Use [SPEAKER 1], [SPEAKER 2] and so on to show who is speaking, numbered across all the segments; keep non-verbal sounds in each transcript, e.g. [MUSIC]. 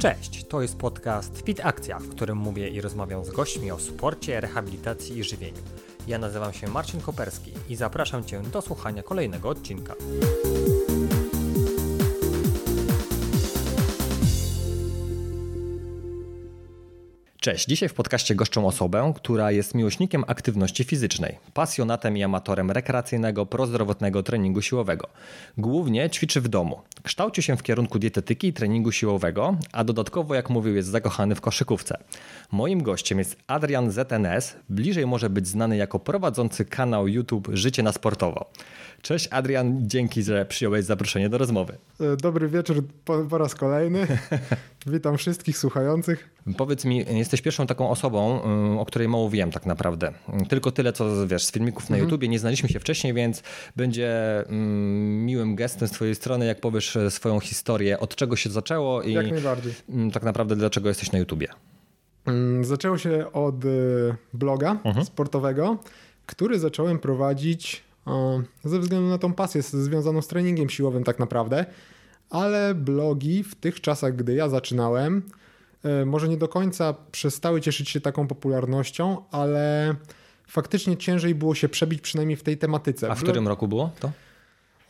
[SPEAKER 1] Cześć, to jest podcast Fit Akcja, w którym mówię i rozmawiam z gośćmi o sporcie, rehabilitacji i żywieniu. Ja nazywam się Marcin Koperski i zapraszam Cię do słuchania kolejnego odcinka. Cześć, dzisiaj w podcaście goszczę osobę, która jest miłośnikiem aktywności fizycznej, pasjonatem i amatorem rekreacyjnego, prozdrowotnego treningu siłowego. Głównie ćwiczy w domu. Kształci się w kierunku dietetyki i treningu siłowego, a dodatkowo, jak mówił, jest zakochany w koszykówce. Moim gościem jest Adrian ZNS, bliżej może być znany jako prowadzący kanał YouTube Życie na Sportowo. Cześć Adrian, dzięki, że przyjąłeś zaproszenie do rozmowy.
[SPEAKER 2] E, dobry wieczór po, po raz kolejny. [LAUGHS] Witam wszystkich słuchających.
[SPEAKER 1] Powiedz mi, jesteś pierwszą taką osobą, y, o której mało wiem tak naprawdę. Tylko tyle, co wiesz, z filmików na mhm. YouTubie. Nie znaliśmy się wcześniej, więc będzie mm, miłym gestem z twojej strony, jak powiesz e, swoją historię, od czego się zaczęło i
[SPEAKER 2] jak najbardziej.
[SPEAKER 1] Mm, tak naprawdę dlaczego jesteś na YouTubie.
[SPEAKER 2] Mm, zaczęło się od e, bloga mhm. sportowego, który zacząłem prowadzić ze względu na tą pasję związaną z treningiem siłowym tak naprawdę, ale blogi w tych czasach, gdy ja zaczynałem, może nie do końca przestały cieszyć się taką popularnością, ale faktycznie ciężej było się przebić przynajmniej w tej tematyce.
[SPEAKER 1] A w którym roku było to?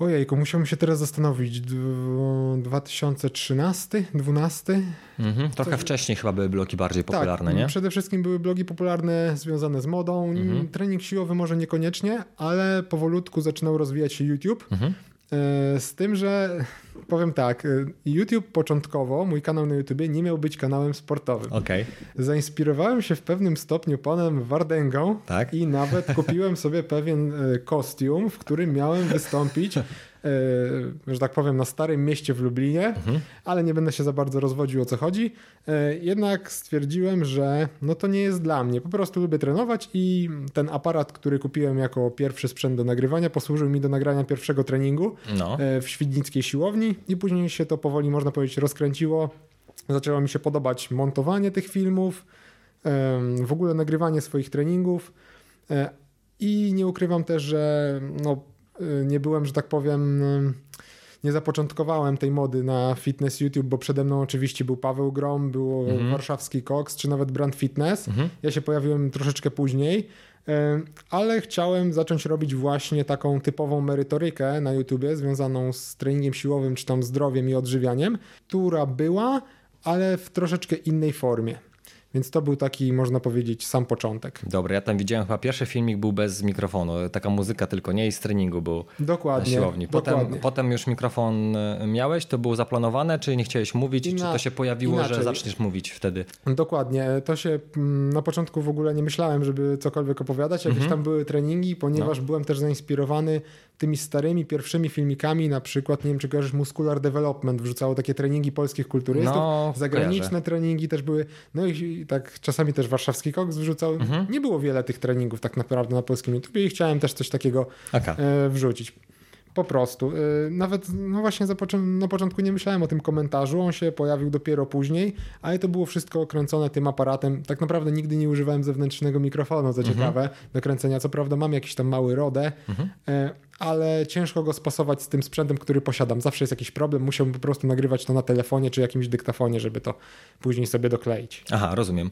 [SPEAKER 2] Ojejku, musiałbym się teraz zastanowić. 2013, 2012?
[SPEAKER 1] Mhm, trochę to... wcześniej chyba były blogi bardziej tak, popularne, tak, nie?
[SPEAKER 2] przede wszystkim były blogi popularne związane z modą. Mhm. Trening siłowy może niekoniecznie, ale powolutku zaczynał rozwijać się YouTube. Mhm. E, z tym, że powiem tak, e, YouTube początkowo, mój kanał na YouTube nie miał być kanałem sportowym.
[SPEAKER 1] Okay.
[SPEAKER 2] Zainspirowałem się w pewnym stopniu panem Wardęgą tak? i nawet [LAUGHS] kupiłem sobie pewien e, kostium, w którym miałem wystąpić E, że tak powiem, na Starym Mieście w Lublinie, mhm. ale nie będę się za bardzo rozwodził o co chodzi. Jednak stwierdziłem, że no to nie jest dla mnie. Po prostu lubię trenować i ten aparat, który kupiłem jako pierwszy sprzęt do nagrywania, posłużył mi do nagrania pierwszego treningu no. W Świdnickiej siłowni i później się to powoli, można powiedzieć, rozkręciło. Zaczęło mi się podobać montowanie tych filmów, w ogóle nagrywanie swoich treningów. I nie ukrywam też, że no, Y, nie byłem, że tak powiem, nie zapoczątkowałem tej mody na fitness YouTube, bo przede mną oczywiście był Paweł Grom, był mhm. warszawski Cox, czy nawet Brand Fitness. Mhm. Ja się pojawiłem troszeczkę później, ale chciałem zacząć robić właśnie taką typową merytorykę na YouTubie związaną z treningiem siłowym, czy tam zdrowiem i odżywianiem, która była, ale w troszeczkę innej formie. Więc to był taki, można powiedzieć, sam początek.
[SPEAKER 1] Dobra, ja tam widziałem chyba pierwszy filmik był bez mikrofonu, taka muzyka tylko nie i z treningu był
[SPEAKER 2] dokładnie,
[SPEAKER 1] na siłowni. Potem,
[SPEAKER 2] dokładnie.
[SPEAKER 1] potem już mikrofon e, miałeś, to było zaplanowane, czy nie chciałeś mówić, czy to się pojawiło, inaczej. że zaczniesz mówić wtedy?
[SPEAKER 2] Dokładnie, to się mm, na początku w ogóle nie myślałem, żeby cokolwiek opowiadać, jakieś mhm. tam były treningi, ponieważ no. byłem też zainspirowany tymi starymi pierwszymi filmikami, na przykład, nie wiem czy kojarzysz Muscular Development, wrzucało takie treningi polskich kulturystów, no, zagraniczne kojarzę. treningi też były, no i tak czasami też warszawski koks wrzucał. Mhm. Nie było wiele tych treningów tak naprawdę na polskim YouTube i chciałem też coś takiego okay. E, wrzucić. Po prostu. Y, nawet, no właśnie na początku nie myślałem o tym komentarzu, on się pojawił dopiero później, ale to było wszystko kręcone tym aparatem. Tak naprawdę nigdy nie używałem zewnętrznego mikrofonu, co mhm. ciekawe, do kręcenia. Co prawda mam jakiś tam mały rodę, mhm. E, ale ciężko go spasować z tym sprzętem, który posiadam. Zawsze jest jakiś problem, musiałbym po prostu nagrywać to na telefonie czy jakimś dyktafonie, żeby to później sobie dokleić.
[SPEAKER 1] Aha, rozumiem.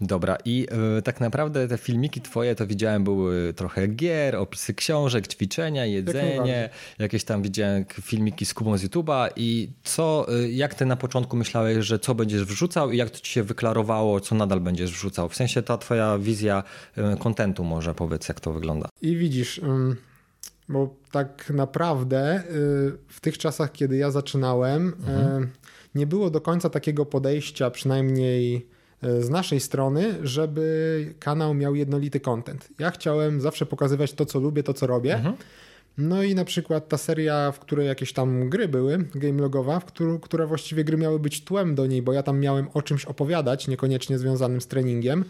[SPEAKER 1] Dobra, i y, tak naprawdę te filmiki twoje to widziałem były trochę gier, opisy książek, ćwiczenia, jedzenie, jakieś tam widziałem filmiki z Kubą z YouTube'a i co, y, jak ty na początku myślałeś, że co będziesz wrzucał i jak to ci się wyklarowało, co nadal będziesz wrzucał? W sensie ta twoja wizja y, kontentu może powiedz, jak to wygląda.
[SPEAKER 2] I widzisz... Bo tak naprawdę w tych czasach, kiedy ja zaczynałem, mhm. nie było do końca takiego podejścia, przynajmniej E, z naszej strony, żeby kanał miał jednolity content. Ja chciałem zawsze pokazywać to, co lubię, to, co robię. Mhm. No i na przykład ta seria, w której jakieś tam gry były, game logowa, w którą, które właściwie gry miały być tłem do niej, bo ja tam miałem o czymś opowiadać, niekoniecznie związanym z treningiem,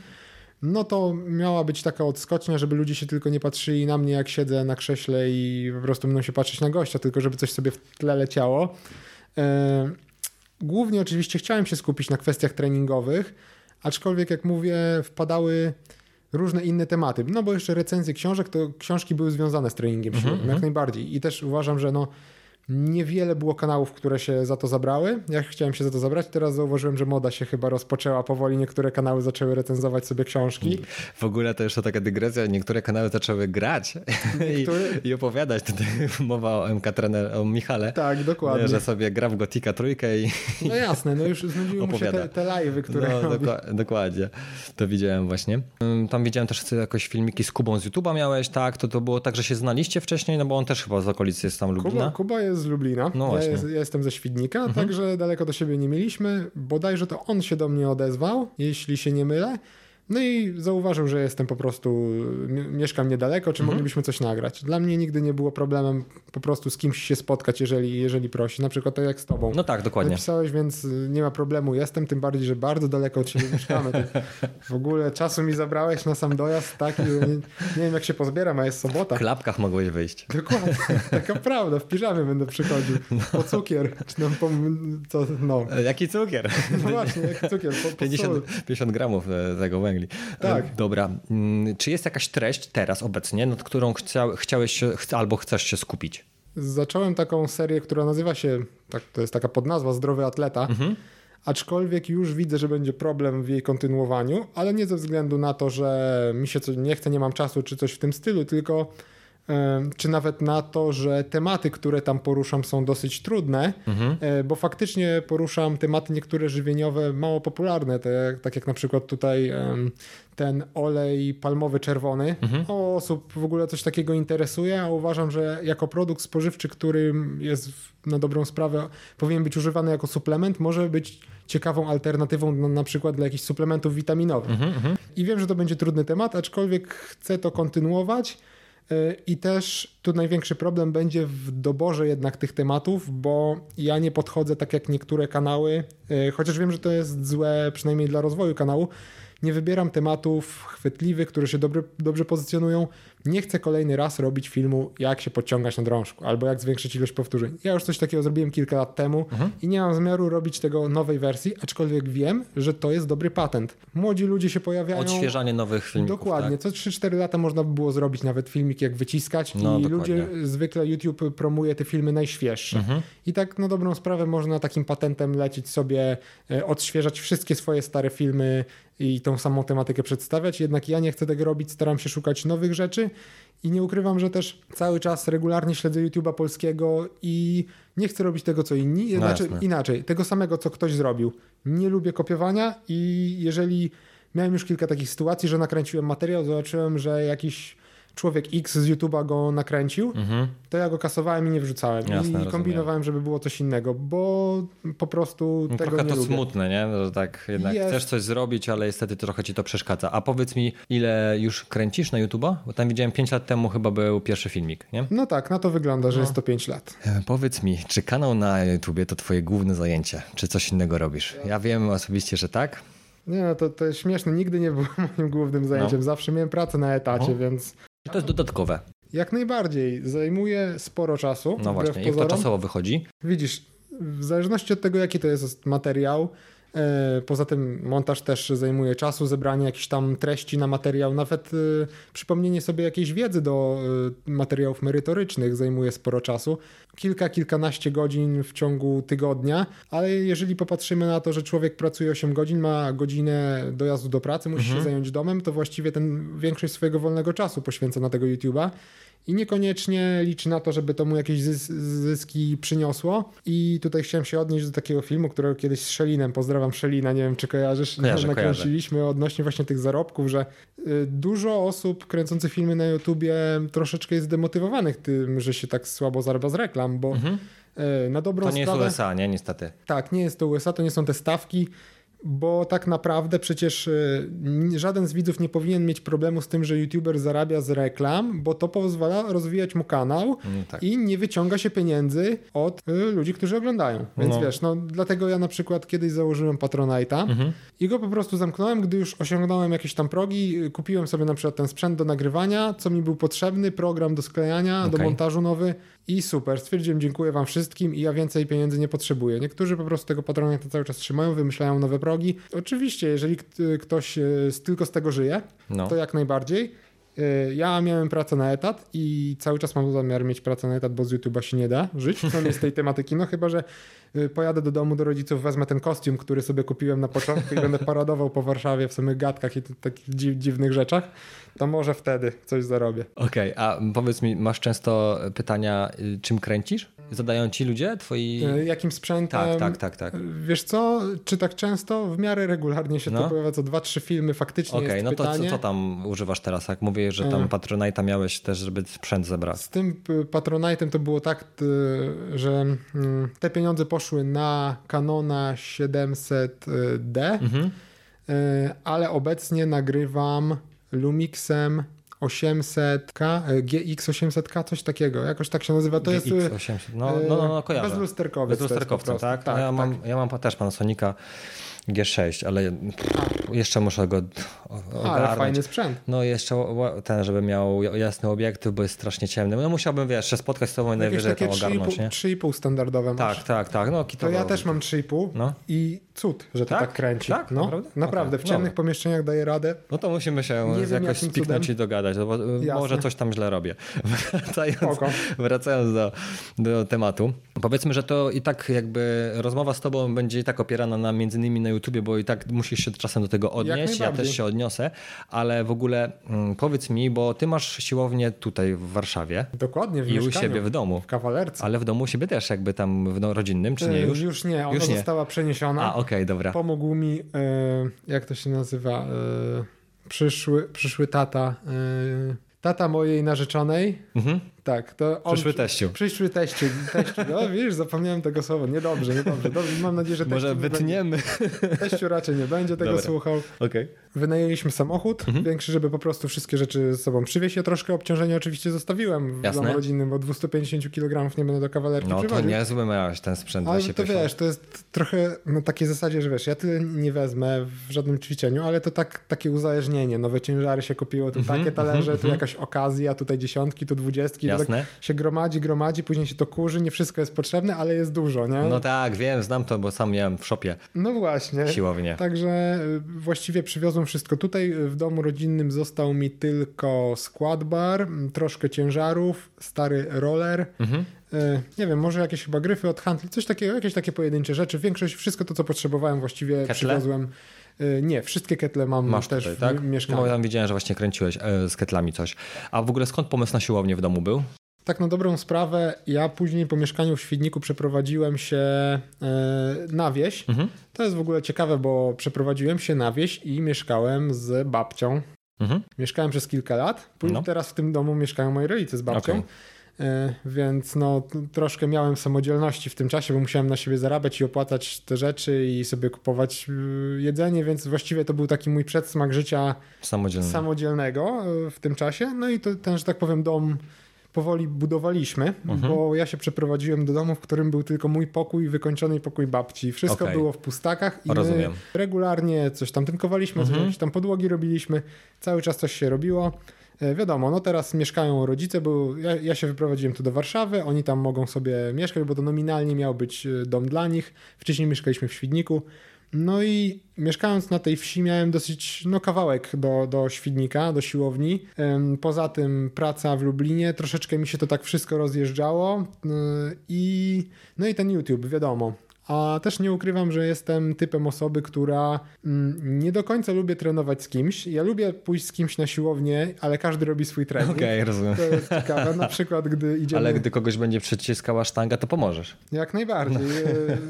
[SPEAKER 2] no to miała być taka odskocznia, żeby ludzie się tylko nie patrzyli na mnie, jak siedzę na krześle i po prostu będą się patrzeć na gościa, tylko żeby coś sobie w tle leciało. E, głównie oczywiście chciałem się skupić na kwestiach treningowych, aczkolwiek jak mówię, wpadały różne inne tematy. No bo jeszcze recenzje książek, to książki były związane z treningiem siłowym, mm -hmm. jak najbardziej. I też uważam, że no, Niewiele było kanałów, które się za to zabrały. Ja chciałem się za to zabrać. Teraz zauważyłem, że moda się chyba rozpoczęła powoli. Niektóre kanały zaczęły recenzować sobie książki.
[SPEAKER 1] W ogóle to jeszcze taka dygresja. Niektóre kanały zaczęły grać [LAUGHS] Niektóre... I, i, opowiadać. Tutaj [LAUGHS] mowa o MK Trener, o Michale.
[SPEAKER 2] Tak, dokładnie.
[SPEAKER 1] Że sobie gra w Gotika trójkę i
[SPEAKER 2] No [LAUGHS] jasne, no już znudziły mu się te, te live'y, które no,
[SPEAKER 1] robi. dokładnie. To widziałem właśnie. Tam widziałem też jakoś filmiki z Kubą z YouTube'a miałeś, tak? To, to było tak, że się znaliście wcześniej, no bo on też chyba z okolicy jest tam Lublina.
[SPEAKER 2] Kuba, Kuba jest z Lublina. No ja, jest, ja, jestem ze Świdnika, mhm. także daleko do siebie nie mieliśmy. Bodajże to on się do mnie odezwał, jeśli się nie mylę. No i zauważył, że jestem po prostu, mieszkam niedaleko, czy mhm. moglibyśmy coś nagrać. Dla mnie nigdy nie było problemem po prostu z kimś się spotkać, jeżeli, jeżeli prosi. Na przykład tak jak z tobą.
[SPEAKER 1] No tak, dokładnie.
[SPEAKER 2] Napisałeś, więc nie ma problemu. Jestem, tym bardziej, że bardzo daleko od siebie mieszkamy. [LAUGHS] w ogóle czasu mi zabrałeś na sam dojazd, tak? Nie, nie, wiem jak się pozbieram, a jest sobota.
[SPEAKER 1] W klapkach mogłeś wyjść.
[SPEAKER 2] Dokładnie. Taka prawda. W piżamie będę przychodził. Po cukier. Czy nam po, co, no.
[SPEAKER 1] Jaki cukier?
[SPEAKER 2] No właśnie, jaki cukier. Po, po
[SPEAKER 1] 50, 50 gramów e, tego węgli.
[SPEAKER 2] Tak.
[SPEAKER 1] Dobra. Mm, czy jest jakaś treść teraz obecnie, nad którą chcia, chciałeś albo chcesz się skupić?
[SPEAKER 2] Zacząłem taką serię, która nazywa się, tak, to jest taka podnazwa Zdrowy Atleta. Mhm. Aczkolwiek już widzę, że będzie problem w jej kontynuowaniu, ale nie ze względu na to, że mi się coś nie chce, nie mam czasu czy coś w tym stylu, tylko czy nawet na to, że tematy, które tam poruszam, są dosyć trudne, mhm. E, bo faktycznie poruszam tematy niektóre żywieniowe mało popularne, te, tak jak na przykład tutaj ten olej palmowy czerwony. Mhm. O osób w ogóle coś takiego interesuje, a uważam, że jako produkt spożywczy, który jest na dobrą sprawę powinien być używany jako suplement, może być ciekawą alternatywą na, na przykład dla jakichś suplementów witaminowych. Mhm, mhm. I wiem, że to będzie trudny temat, aczkolwiek chcę to kontynuować i też tu największy problem będzie w doborze jednak tych tematów, bo ja nie podchodzę tak jak niektóre kanały, e, chociaż wiem, że to jest złe przynajmniej dla rozwoju kanału. Nie wybieram tematów chwytliwych, które się dobrze, dobrze pozycjonują, nie chcę kolejny raz robić filmu, jak się podciągać na drążku, albo jak zwiększyć ilość powtórzeń. Ja już coś takiego zrobiłem kilka lat temu mhm. i nie mam zamiaru robić tego nowej wersji, aczkolwiek wiem, że to jest dobry patent. Młodzi ludzie się pojawiają.
[SPEAKER 1] Odświeżanie nowych filmików.
[SPEAKER 2] Dokładnie. Tak? Co 3-4 lata można by było zrobić nawet filmik, jak wyciskać no, i dokładnie. ludzie, zwykle YouTube promuje te filmy najświeższe. Mhm. I tak na dobrą sprawę można takim patentem lecieć sobie, e, odświeżać wszystkie swoje stare filmy i tą samą tematykę przedstawiać. Jednak ja nie chcę tego robić, staram się szukać nowych rzeczy i nie ukrywam, że też cały czas regularnie śledzę YouTube'a polskiego i nie chcę robić tego, co inni. No znaczy, inaczej, tego samego, co ktoś zrobił. Nie lubię kopiowania i jeżeli miałem już kilka takich sytuacji, że nakręciłem materiał, zobaczyłem, że jakiś człowiek X z YouTube'a go nakręcił, mhm. to ja go kasowałem i nie wrzucałem. Jasne, I kombinowałem, żeby było coś innego, bo po prostu no, tego
[SPEAKER 1] trochę
[SPEAKER 2] nie
[SPEAKER 1] to
[SPEAKER 2] lubię.
[SPEAKER 1] smutne, nie? Że tak jednak Jest. chcesz coś zrobić, ale niestety trochę ci to przeszkadza. A powiedz mi, ile już kręcisz na YouTube'a? Bo tam widziałem 5 lat temu chyba był pierwszy filmik, nie?
[SPEAKER 2] No tak, na to wygląda, że no. jest to 5 lat.
[SPEAKER 1] E, powiedz mi, czy kanał na YouTubie to twoje główne zajęcie? Czy coś innego robisz? Ja wiem osobiście, że tak.
[SPEAKER 2] Nie, no to, to jest śmieszne. Nigdy nie było [LAUGHS] moim głównym zajęciem. No. Zawsze miałem pracę na etacie, o. więc
[SPEAKER 1] to jest dodatkowe.
[SPEAKER 2] Jak najbardziej. Zajmuje sporo czasu.
[SPEAKER 1] No właśnie, jak to czasowo wychodzi?
[SPEAKER 2] Widzisz, w zależności od tego, jaki to jest materiał, poza tym montaż też zajmuje czasu, zebranie jakichś tam treści na materiał, nawet e, przypomnienie sobie jakiejś wiedzy do e, materiałów merytorycznych zajmuje sporo czasu. Kilka, kilkanaście godzin w ciągu tygodnia, ale jeżeli popatrzymy na to, że człowiek pracuje 8 godzin, ma godzinę dojazdu do pracy, musi mhm. się zająć domem, to właściwie ten większość swojego wolnego czasu poświęca na tego YouTube'a i niekoniecznie liczy na to, żeby to mu jakieś zyski przyniosło. I tutaj chciałem się odnieść do takiego filmu, którego kiedyś z Szelinem, pozdrawiam Szelina, nie wiem czy kojarzysz,
[SPEAKER 1] kojarzę,
[SPEAKER 2] nakręciliśmy
[SPEAKER 1] kojarzę.
[SPEAKER 2] odnośnie właśnie tych zarobków, że y, dużo osób kręcących filmy na YouTubie troszeczkę jest demotywowanych tym, że się tak słabo zarabia z reklam, bo mhm. Y, na dobrą
[SPEAKER 1] sprawę... To nie
[SPEAKER 2] sprawę,
[SPEAKER 1] jest USA, nie? Niestety.
[SPEAKER 2] Tak, nie jest to USA, to nie są te stawki bo tak naprawdę przecież y, żaden z widzów nie powinien mieć problemu z tym, że youtuber zarabia z reklam, bo to pozwala rozwijać mu kanał mm, tak. i nie wyciąga się pieniędzy od y, ludzi, którzy oglądają. Więc no. wiesz, no dlatego ja na przykład kiedyś założyłem Patronite'a mhm. i go po prostu zamknąłem, gdy już osiągnąłem jakieś tam progi, y, kupiłem sobie na przykład ten sprzęt do nagrywania, co mi był potrzebny, program do sklejania, okay. do montażu nowy i super. Stwierdziłem, dziękuję wam wszystkim i ja więcej pieniędzy nie potrzebuję. Niektórzy po prostu tego Patronite'a cały czas trzymają, wymyślają nowe progi. Oczywiście, jeżeli ktoś e, tylko z tego żyje, no. to jak najbardziej. Y, ja miałem pracę na etat i cały czas mam zamiar mieć pracę na etat, bo z YouTube'a się nie da żyć, przynajmniej z tej tematyki, no chyba, że pojadę do domu do rodziców, wezmę ten kostium, który sobie kupiłem na początku i będę paradował po Warszawie w samych gadkach i takich dziwnych rzeczach, to może wtedy coś zarobię.
[SPEAKER 1] Okej, okay, a powiedz mi, masz często pytania, y, czym kręcisz? Zadają ci ludzie twoi...
[SPEAKER 2] Jakim sprzętem?
[SPEAKER 1] Tak, tak, tak, tak.
[SPEAKER 2] Wiesz co, czy tak często? W miarę regularnie się no. to pojawia, co dwa, trzy filmy faktycznie Okej, okay,
[SPEAKER 1] no
[SPEAKER 2] to
[SPEAKER 1] co, co, tam używasz teraz? Jak mówię, że tam Patronite'a miałeś też, żeby sprzęt zebrać.
[SPEAKER 2] Z tym Patronite'em to było tak, że mm, te pieniądze poszły na Canona 700D, mhm. E, ale obecnie nagrywam Lumixem 800K, GX 800K, coś takiego, jakoś tak się nazywa. To
[SPEAKER 1] GX jest 800, no, no, no, no kojarzę.
[SPEAKER 2] Bezlusterkowiec.
[SPEAKER 1] Bezlusterkowcem, tak? tak, no ja, mam, tak. ja mam też Panasonica G6, ale pff, jeszcze muszę go ogarnąć.
[SPEAKER 2] Ale fajny sprzęt.
[SPEAKER 1] No jeszcze ten, żeby miał jasny obiektyw, bo jest strasznie ciemny. No musiałbym, wiesz, się spotkać z tobą i najwyżej to ogarnąć, nie?
[SPEAKER 2] 3,5 standardowe
[SPEAKER 1] masz. Tak, tak, tak. No,
[SPEAKER 2] to ja też mam 3,5 no. i cud, że to tak, tak kręci. Tak? No, naprawdę? naprawdę. Okay. W ciemnych Dobra. pomieszczeniach daje radę.
[SPEAKER 1] No to musimy się Nie jakoś spiknąć i dogadać, no bo Jasne. może coś tam źle robię. [LAUGHS] Wracając, wracając do, do tematu. Powiedzmy, że to i tak jakby rozmowa z tobą będzie i tak opierana na między innymi na YouTubie, bo i tak musisz się czasem do tego odnieść. Ja też się odniosę, ale w ogóle mm, powiedz mi, bo ty masz siłownię tutaj w Warszawie.
[SPEAKER 2] Dokładnie, w
[SPEAKER 1] I u siebie w domu.
[SPEAKER 2] W kawalerce.
[SPEAKER 1] Ale w domu u siebie też jakby tam w rodzinnym, czy nie już?
[SPEAKER 2] Już nie, ona już nie. została przeniesiona.
[SPEAKER 1] A, okej, okay, dobra.
[SPEAKER 2] Pomógł mi, e, jak to się nazywa, e, przyszły, przyszły tata, tata mojej narzeczonej. Mhm tak. To
[SPEAKER 1] on, przyszły teściu.
[SPEAKER 2] Przyszły teściu. teściu. No wiesz, zapomniałem tego słowa. Niedobrze, niedobrze. Dobrze, mam nadzieję, że
[SPEAKER 1] Może wytniemy.
[SPEAKER 2] Będzie. Teściu raczej nie będzie tego Dobra. słuchał.
[SPEAKER 1] Okay.
[SPEAKER 2] Wynajęliśmy samochód mhm. większy, żeby po prostu wszystkie rzeczy ze sobą przywieźć. Ja troszkę obciążenia oczywiście zostawiłem w Jasne. domu rodzinnym, bo 250 kg nie będę do kawalerki
[SPEAKER 1] No
[SPEAKER 2] przywoził.
[SPEAKER 1] to niezły miałeś ten sprzęt
[SPEAKER 2] Ale to wiesz, to jest trochę na takiej zasadzie, że wiesz, ja tyle nie wezmę w żadnym ćwiczeniu, ale to tak, takie uzależnienie. Nowe ciężary się kupiło, tu mhm. takie talerze, tu mhm. jakaś okazja, tutaj dziesiątki, tu dwudziestki.
[SPEAKER 1] Jasne.
[SPEAKER 2] To tak się gromadzi gromadzi, gromadzi, później się to kurzy, nie wszystko jest potrzebne, ale jest dużo, nie?
[SPEAKER 1] No tak, wiem, znam to, bo sam miałem w szopie.
[SPEAKER 2] No właśnie.
[SPEAKER 1] Siłownie.
[SPEAKER 2] Także y, właściwie przywiozłem wszystko tutaj. W domu rodzinnym został mi tylko skład bar, troszkę ciężarów, stary roller. Mhm. Y, nie wiem, może jakieś chyba gryfy od handli, coś takiego, jakieś takie pojedyncze rzeczy. Większość, wszystko to, co potrzebowałem właściwie Ketle? przywiozłem. Y, nie, wszystkie ketle mam Masz też tutaj, tak? w mieszkaniu.
[SPEAKER 1] No, ja widziałem, że właśnie kręciłeś e, z ketlami coś. A w ogóle skąd pomysł na siłownię w domu był?
[SPEAKER 2] tak na dobrą sprawę, ja później po mieszkaniu w Świdniku przeprowadziłem się e, na wieś. Mhm. To jest w ogóle ciekawe, bo przeprowadziłem się na wieś i mieszkałem z babcią. Mhm. Mieszkałem przez kilka lat. No. Teraz w tym domu mieszkają moi rodzice z babcią. Okay. E, więc no, troszkę miałem samodzielności w tym czasie, bo musiałem na siebie zarabiać i opłacać te rzeczy i sobie kupować e, jedzenie, więc właściwie to był taki mój przedsmak życia samodzielnego w tym czasie. No i to, ten, że tak powiem, dom powoli budowaliśmy, mhm. bo ja się przeprowadziłem do domu, w którym był tylko mój pokój, wykończony pokój babci. Wszystko okay. było w pustakach i regularnie coś tam tynkowaliśmy, mhm. coś tam podłogi robiliśmy, cały czas coś się robiło. E, wiadomo, no teraz mieszkają rodzice, bo ja, ja, się wyprowadziłem tu do Warszawy, oni tam mogą sobie mieszkać, bo to nominalnie miał być e, dom dla nich. Wcześniej mieszkaliśmy w Świdniku. No i mieszkając na tej wsi miałem dosyć no, kawałek do, do Świdnika, do siłowni. Poza tym praca w Lublinie, troszeczkę mi się to tak wszystko rozjeżdżało e, i no i ten YouTube, wiadomo. A też nie ukrywam, że jestem typem osoby, która mm, nie do końca lubię trenować z kimś. Ja lubię pójść z kimś na siłownię, ale każdy robi swój trening.
[SPEAKER 1] Okej, okay, rozumiem.
[SPEAKER 2] To jest ciekawe. Na przykład, gdy idziemy...
[SPEAKER 1] Ale gdy kogoś będzie przyciskała sztanga, to pomożesz.
[SPEAKER 2] Jak najbardziej.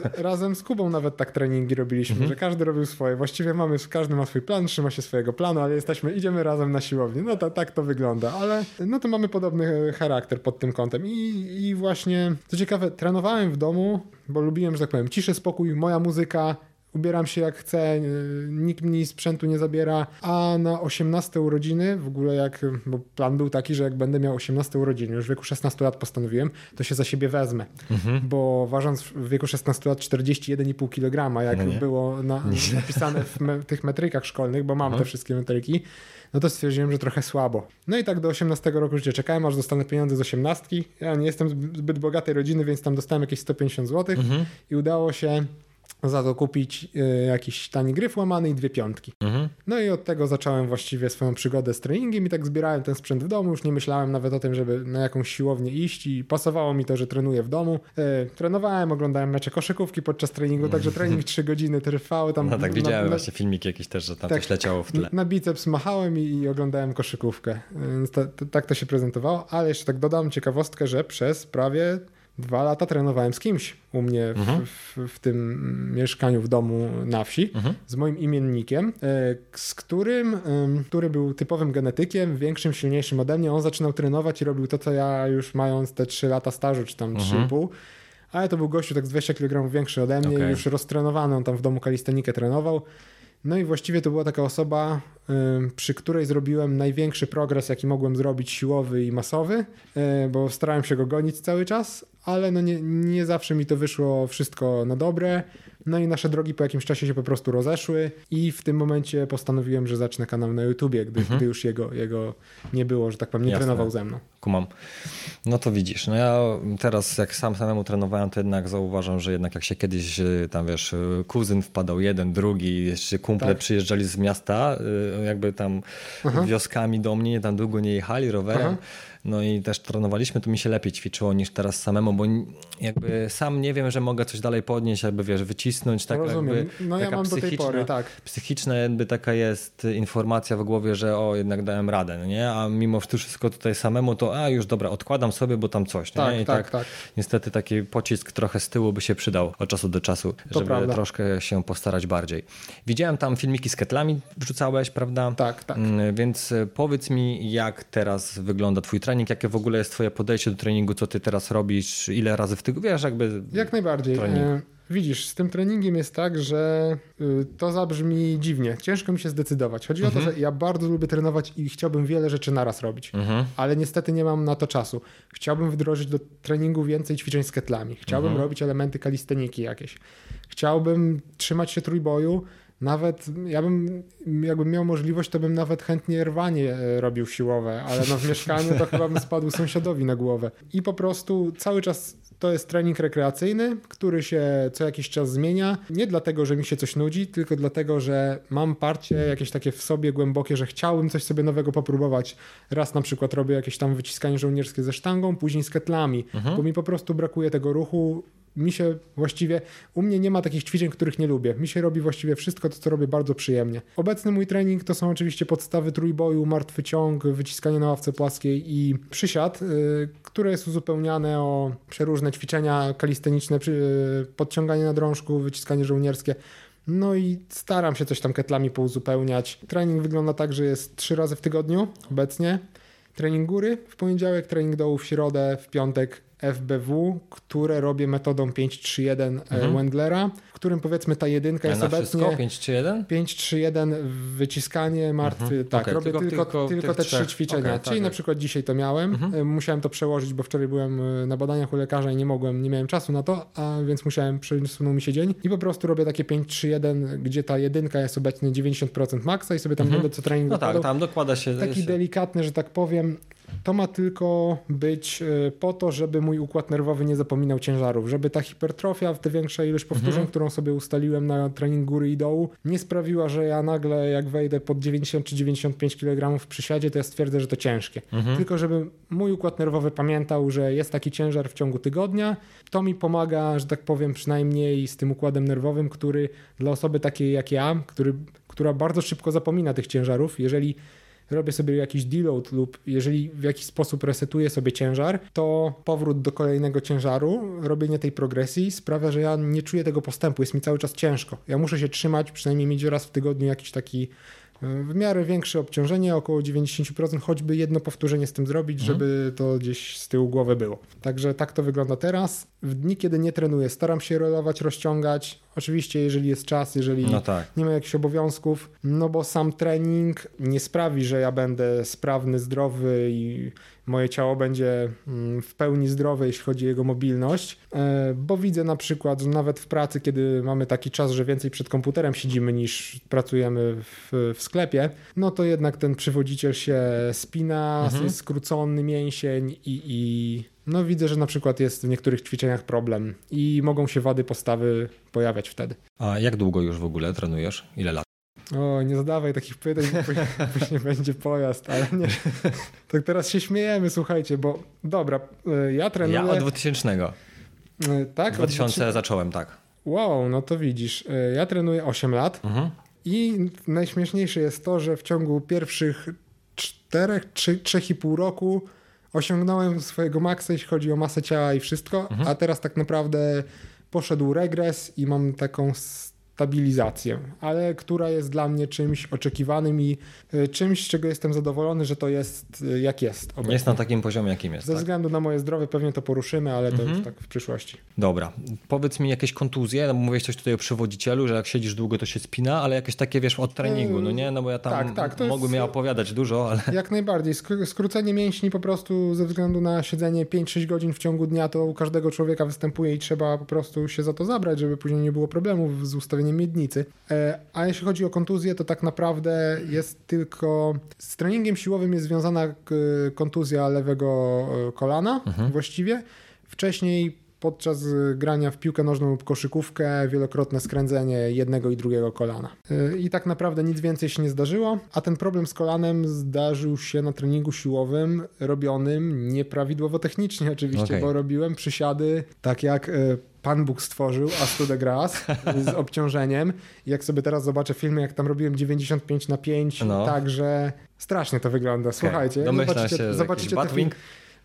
[SPEAKER 2] No. Razem z Kubą nawet tak treningi robiliśmy, mhm. że każdy robił swoje. Właściwie mamy, każdy ma swój plan, trzyma się swojego planu, ale jesteśmy, idziemy razem na siłownię. No to tak to wygląda, ale no to mamy podobny charakter pod tym kątem. I, i właśnie, co ciekawe, trenowałem w domu, bo lubiłem, że tak powiem, ciszę, spokój, moja muzyka, ubieram się jak chcę, nikt mi sprzętu nie zabiera, a na 18 urodziny, w ogóle jak, bo plan był taki, że jak będę miał 18 urodziny, już w wieku 16 lat postanowiłem, to się za siebie wezmę, mhm. bo ważąc w wieku 16 lat 41,5 kg, jak no było na, napisane w me, tych metrykach szkolnych, bo mam mhm. te wszystkie metryki, no to stwierdziłem, że trochę słabo. No i tak do 18 roku życia czekałem, aż dostanę pieniądze z 18. Ja nie jestem zbyt bogatej rodziny, więc tam dostałem jakieś 150 zł mhm. i udało się za to kupić y, jakiś tani gryf łamany i dwie piątki. Mhm. No i od tego zacząłem właściwie swoją przygodę z treningiem i tak zbierałem ten sprzęt w domu. Już nie myślałem nawet o tym, żeby na jakąś siłownię iść i pasowało mi to, że trenuję w domu. Y, trenowałem, oglądałem mecze koszykówki podczas treningu, także trening 3 godziny trwał. Tam
[SPEAKER 1] no tak, widziałem na, właśnie filmiki jakieś też, że tam tak, coś leciało w tle.
[SPEAKER 2] Na biceps machałem i, i oglądałem koszykówkę. Więc to, to, tak to się prezentowało, ale jeszcze tak dodam ciekawostkę, że przez prawie dwa lata trenowałem z kimś u mnie mhm. w, w, tym mieszkaniu w domu na wsi, mhm. z moim imiennikiem, e, z którym, który był typowym genetykiem, większym, silniejszym ode mnie. On zaczynał trenować i robił to, co ja już mając te 3 lata stażu, czy tam mhm. 3,5 ale to był gościu tak z 20 kg większy ode mnie, okay. już roztrenowany, on tam w domu kalistenikę trenował. No i właściwie to była taka osoba, przy której zrobiłem największy progres, jaki mogłem zrobić siłowy i masowy, e, bo starałem się go gonić cały czas, ale no nie, nie zawsze mi to wyszło wszystko na dobre. No i nasze drogi po jakimś czasie się po prostu rozeszły i w tym momencie postanowiłem, że zacznę kanał na YouTubie, gdy, mhm. gdy już jego, jego nie było, że tak powiem, nie Jasne. trenował ze mną.
[SPEAKER 1] Kumam. No to widzisz, no ja teraz jak sam samemu trenowałem, to jednak zauważam, że jednak jak się kiedyś y, tam wiesz, y, kuzyn wpadał jeden, drugi, jeszcze kumple tak. przyjeżdżali z miasta, y, jakby tam Aha. wioskami do mnie, tam długo nie jechali rowerem, Aha no i też trenowaliśmy, to mi się lepiej ćwiczyło niż teraz samemu, bo jakby sam nie wiem, że mogę coś dalej podnieść, jakby wiesz, wycisnąć. Tak
[SPEAKER 2] Rozumiem.
[SPEAKER 1] Jakby,
[SPEAKER 2] no ja mam do tej pory, tak.
[SPEAKER 1] Psychiczna jakby taka jest informacja w głowie, że o, jednak dałem radę, no nie? A mimo wszystko tutaj samemu, to a już dobra, odkładam sobie, bo tam coś.
[SPEAKER 2] Tak,
[SPEAKER 1] nie? I
[SPEAKER 2] tak, tak, tak.
[SPEAKER 1] Niestety taki pocisk trochę z tyłu by się przydał od czasu do czasu, to żeby prawda. troszkę się postarać bardziej. Widziałem tam filmiki z ketlami wrzucałeś, prawda?
[SPEAKER 2] Tak, tak.
[SPEAKER 1] Mm, więc powiedz mi, jak teraz wygląda twój trening, jakie w ogóle jest twoje podejście do treningu, co ty teraz robisz, ile razy w tygodniu, wiesz, jakby...
[SPEAKER 2] Jak najbardziej. Trening. E, widzisz, z tym treningiem jest tak, że y, to zabrzmi dziwnie. Ciężko mi się zdecydować. Chodzi mhm. o to, mhm. że ja bardzo lubię trenować i chciałbym wiele rzeczy naraz robić, mhm. ale niestety nie mam na to czasu. Chciałbym wdrożyć do treningu więcej ćwiczeń z ketlami. Chciałbym mhm. robić elementy kalisteniki jakieś. Chciałbym trzymać się trójboju, nawet ja bym, jakbym miał możliwość, to bym nawet chętnie rwanie e, robił siłowe, ale no w [LAUGHS] mieszkaniu to chyba bym spadł sąsiadowi na głowę. I po prostu cały czas to jest trening rekreacyjny, który się co jakiś czas zmienia. Nie dlatego, że mi się coś nudzi, tylko dlatego, że mam parcie jakieś takie w sobie głębokie, że chciałbym coś sobie nowego popróbować. Raz na przykład robię jakieś tam wyciskanie żołnierskie ze sztangą, później z ketlami, mhm. bo mi po prostu brakuje tego ruchu mi się właściwie, u mnie nie ma takich ćwiczeń, których nie lubię. Mi się robi właściwie wszystko to, co robię bardzo przyjemnie. Obecny mój trening to są oczywiście podstawy trójboju, martwy ciąg, wyciskanie na ławce płaskiej i przysiad, yy, które jest uzupełniane o przeróżne ćwiczenia kalisteniczne, yy, podciąganie na drążku, wyciskanie żołnierskie. No i staram się coś tam ketlami pouzupełniać. Trening wygląda tak, że jest trzy razy w tygodniu obecnie. Trening góry w poniedziałek, trening dołu w środę, w piątek FBW, które robię metodą 531 e, mhm. Wendlera, w którym powiedzmy ta jedynka jest obecnie
[SPEAKER 1] 531?
[SPEAKER 2] 531 wyciskanie martwy, mhm. tak, okay, robię tylko, tylko, tylko te trzy ćwiczenia. Okay, Czyli tak, na przykład dzisiaj to miałem, mhm. E, musiałem to przełożyć, bo wczoraj byłem e, na badaniach u lekarza i nie mogłem, nie miałem czasu na to, a więc musiałem, przesunął mi się dzień i po prostu robię takie 531, gdzie ta jedynka jest obecnie 90% maksa i sobie tam mhm. będę co trening
[SPEAKER 1] No tak, tam dokłada się.
[SPEAKER 2] Taki delikatny, że tak powiem, to ma tylko być e, po to, żeby mój układ nerwowy nie zapominał ciężarów, żeby ta hipertrofia, ta większa ilość powtórzeń, mhm. którą sobie ustaliłem na trening góry i dołu, nie sprawiła, że ja nagle jak wejdę pod 90 czy 95 kg w przysiadzie, to ja stwierdzę, że to ciężkie. Mhm. Tylko żeby mój układ nerwowy pamiętał, że jest taki ciężar w ciągu tygodnia, to mi pomaga, że tak powiem, przynajmniej z tym układem nerwowym, który dla osoby takiej jak ja, który, która bardzo szybko zapomina tych ciężarów, jeżeli robię sobie jakiś deload lub jeżeli w jakiś sposób resetuję sobie ciężar, to powrót do kolejnego ciężaru, robienie tej progresji sprawia, że ja nie czuję tego postępu, jest mi cały czas ciężko. Ja muszę się trzymać, przynajmniej mieć raz w tygodniu jakiś taki w miarę większe obciążenie, około 90%, choćby jedno powtórzenie z tym zrobić, mhm. żeby to gdzieś z tyłu głowy było. Także tak to wygląda teraz. W dni, kiedy nie trenuję, staram się rolować, rozciągać. Oczywiście, jeżeli jest czas, jeżeli no tak. nie ma jakichś obowiązków, no bo sam trening nie sprawi, że ja będę sprawny, zdrowy i moje ciało będzie mm, w pełni zdrowe, jeśli chodzi o jego mobilność, e, bo widzę na przykład, że nawet w pracy, kiedy mamy taki czas, że więcej przed komputerem siedzimy niż pracujemy w, w sklepie, no to jednak ten przywodziciel się spina, mhm. jest skrócony mięsień i, i no widzę, że na przykład jest w niektórych ćwiczeniach problem i mogą się wady postawy pojawiać wtedy.
[SPEAKER 1] A jak długo już w ogóle trenujesz? Ile lat?
[SPEAKER 2] O, nie zadawaj takich pytań, bo później [LAUGHS] będzie pojazd, ale nie. [LAUGHS] Tak teraz się śmiejemy, słuchajcie, bo dobra, e, ja trenuję...
[SPEAKER 1] Ja od 2000. E,
[SPEAKER 2] tak?
[SPEAKER 1] 2000 zacząłem, tak.
[SPEAKER 2] Wow, no to widzisz, e, ja trenuję 8 lat mhm. i najśmieszniejsze jest to, że w ciągu pierwszych 4, 3, 3,5 roku osiągnąłem swojego maksa, jeśli chodzi o masę ciała i wszystko, mhm. a teraz tak naprawdę poszedł regres i mam taką stabilizację, ale która jest dla mnie czymś oczekiwanym i y, czymś, z czego jestem zadowolony, że to jest y, jak jest.
[SPEAKER 1] Obecnie. Jest na takim poziomie, jakim jest.
[SPEAKER 2] Ze tak? względu na moje zdrowie pewnie to poruszymy, ale to mhm. już tak w przyszłości.
[SPEAKER 1] Dobra. Powiedz mi jakieś kontuzje, no mówiłeś coś tutaj o przywodzicielu, że jak siedzisz długo to się spina, ale jakieś takie wiesz od treningu, no nie? No bo ja tam tak, tak, mogłem je opowiadać dużo, ale...
[SPEAKER 2] Jak najbardziej. Skrócenie mięśni po prostu ze względu na siedzenie 5-6 godzin w ciągu dnia to u każdego człowieka występuje i trzeba po prostu się za to zabrać, żeby później nie było problemów z ustawieniem miednicy E, a jeśli chodzi o kontuzję, to tak naprawdę jest tylko z treningiem siłowym jest związana kontuzja lewego e, kolana mhm. właściwie. Wcześniej podczas grania w piłkę nożną lub koszykówkę wielokrotne skręcenie jednego i drugiego kolana. I tak naprawdę nic więcej się nie zdarzyło, a ten problem z kolanem zdarzył się na treningu siłowym robionym nieprawidłowo technicznie oczywiście, okay. bo robiłem przysiady tak jak Pan Bóg stworzył Astu de Gras [LAUGHS] z obciążeniem. Jak sobie teraz zobaczę filmy, jak tam robiłem 95 na 5, no. także strasznie to wygląda. Słuchajcie,
[SPEAKER 1] okay. zobaczycie, zobaczycie te.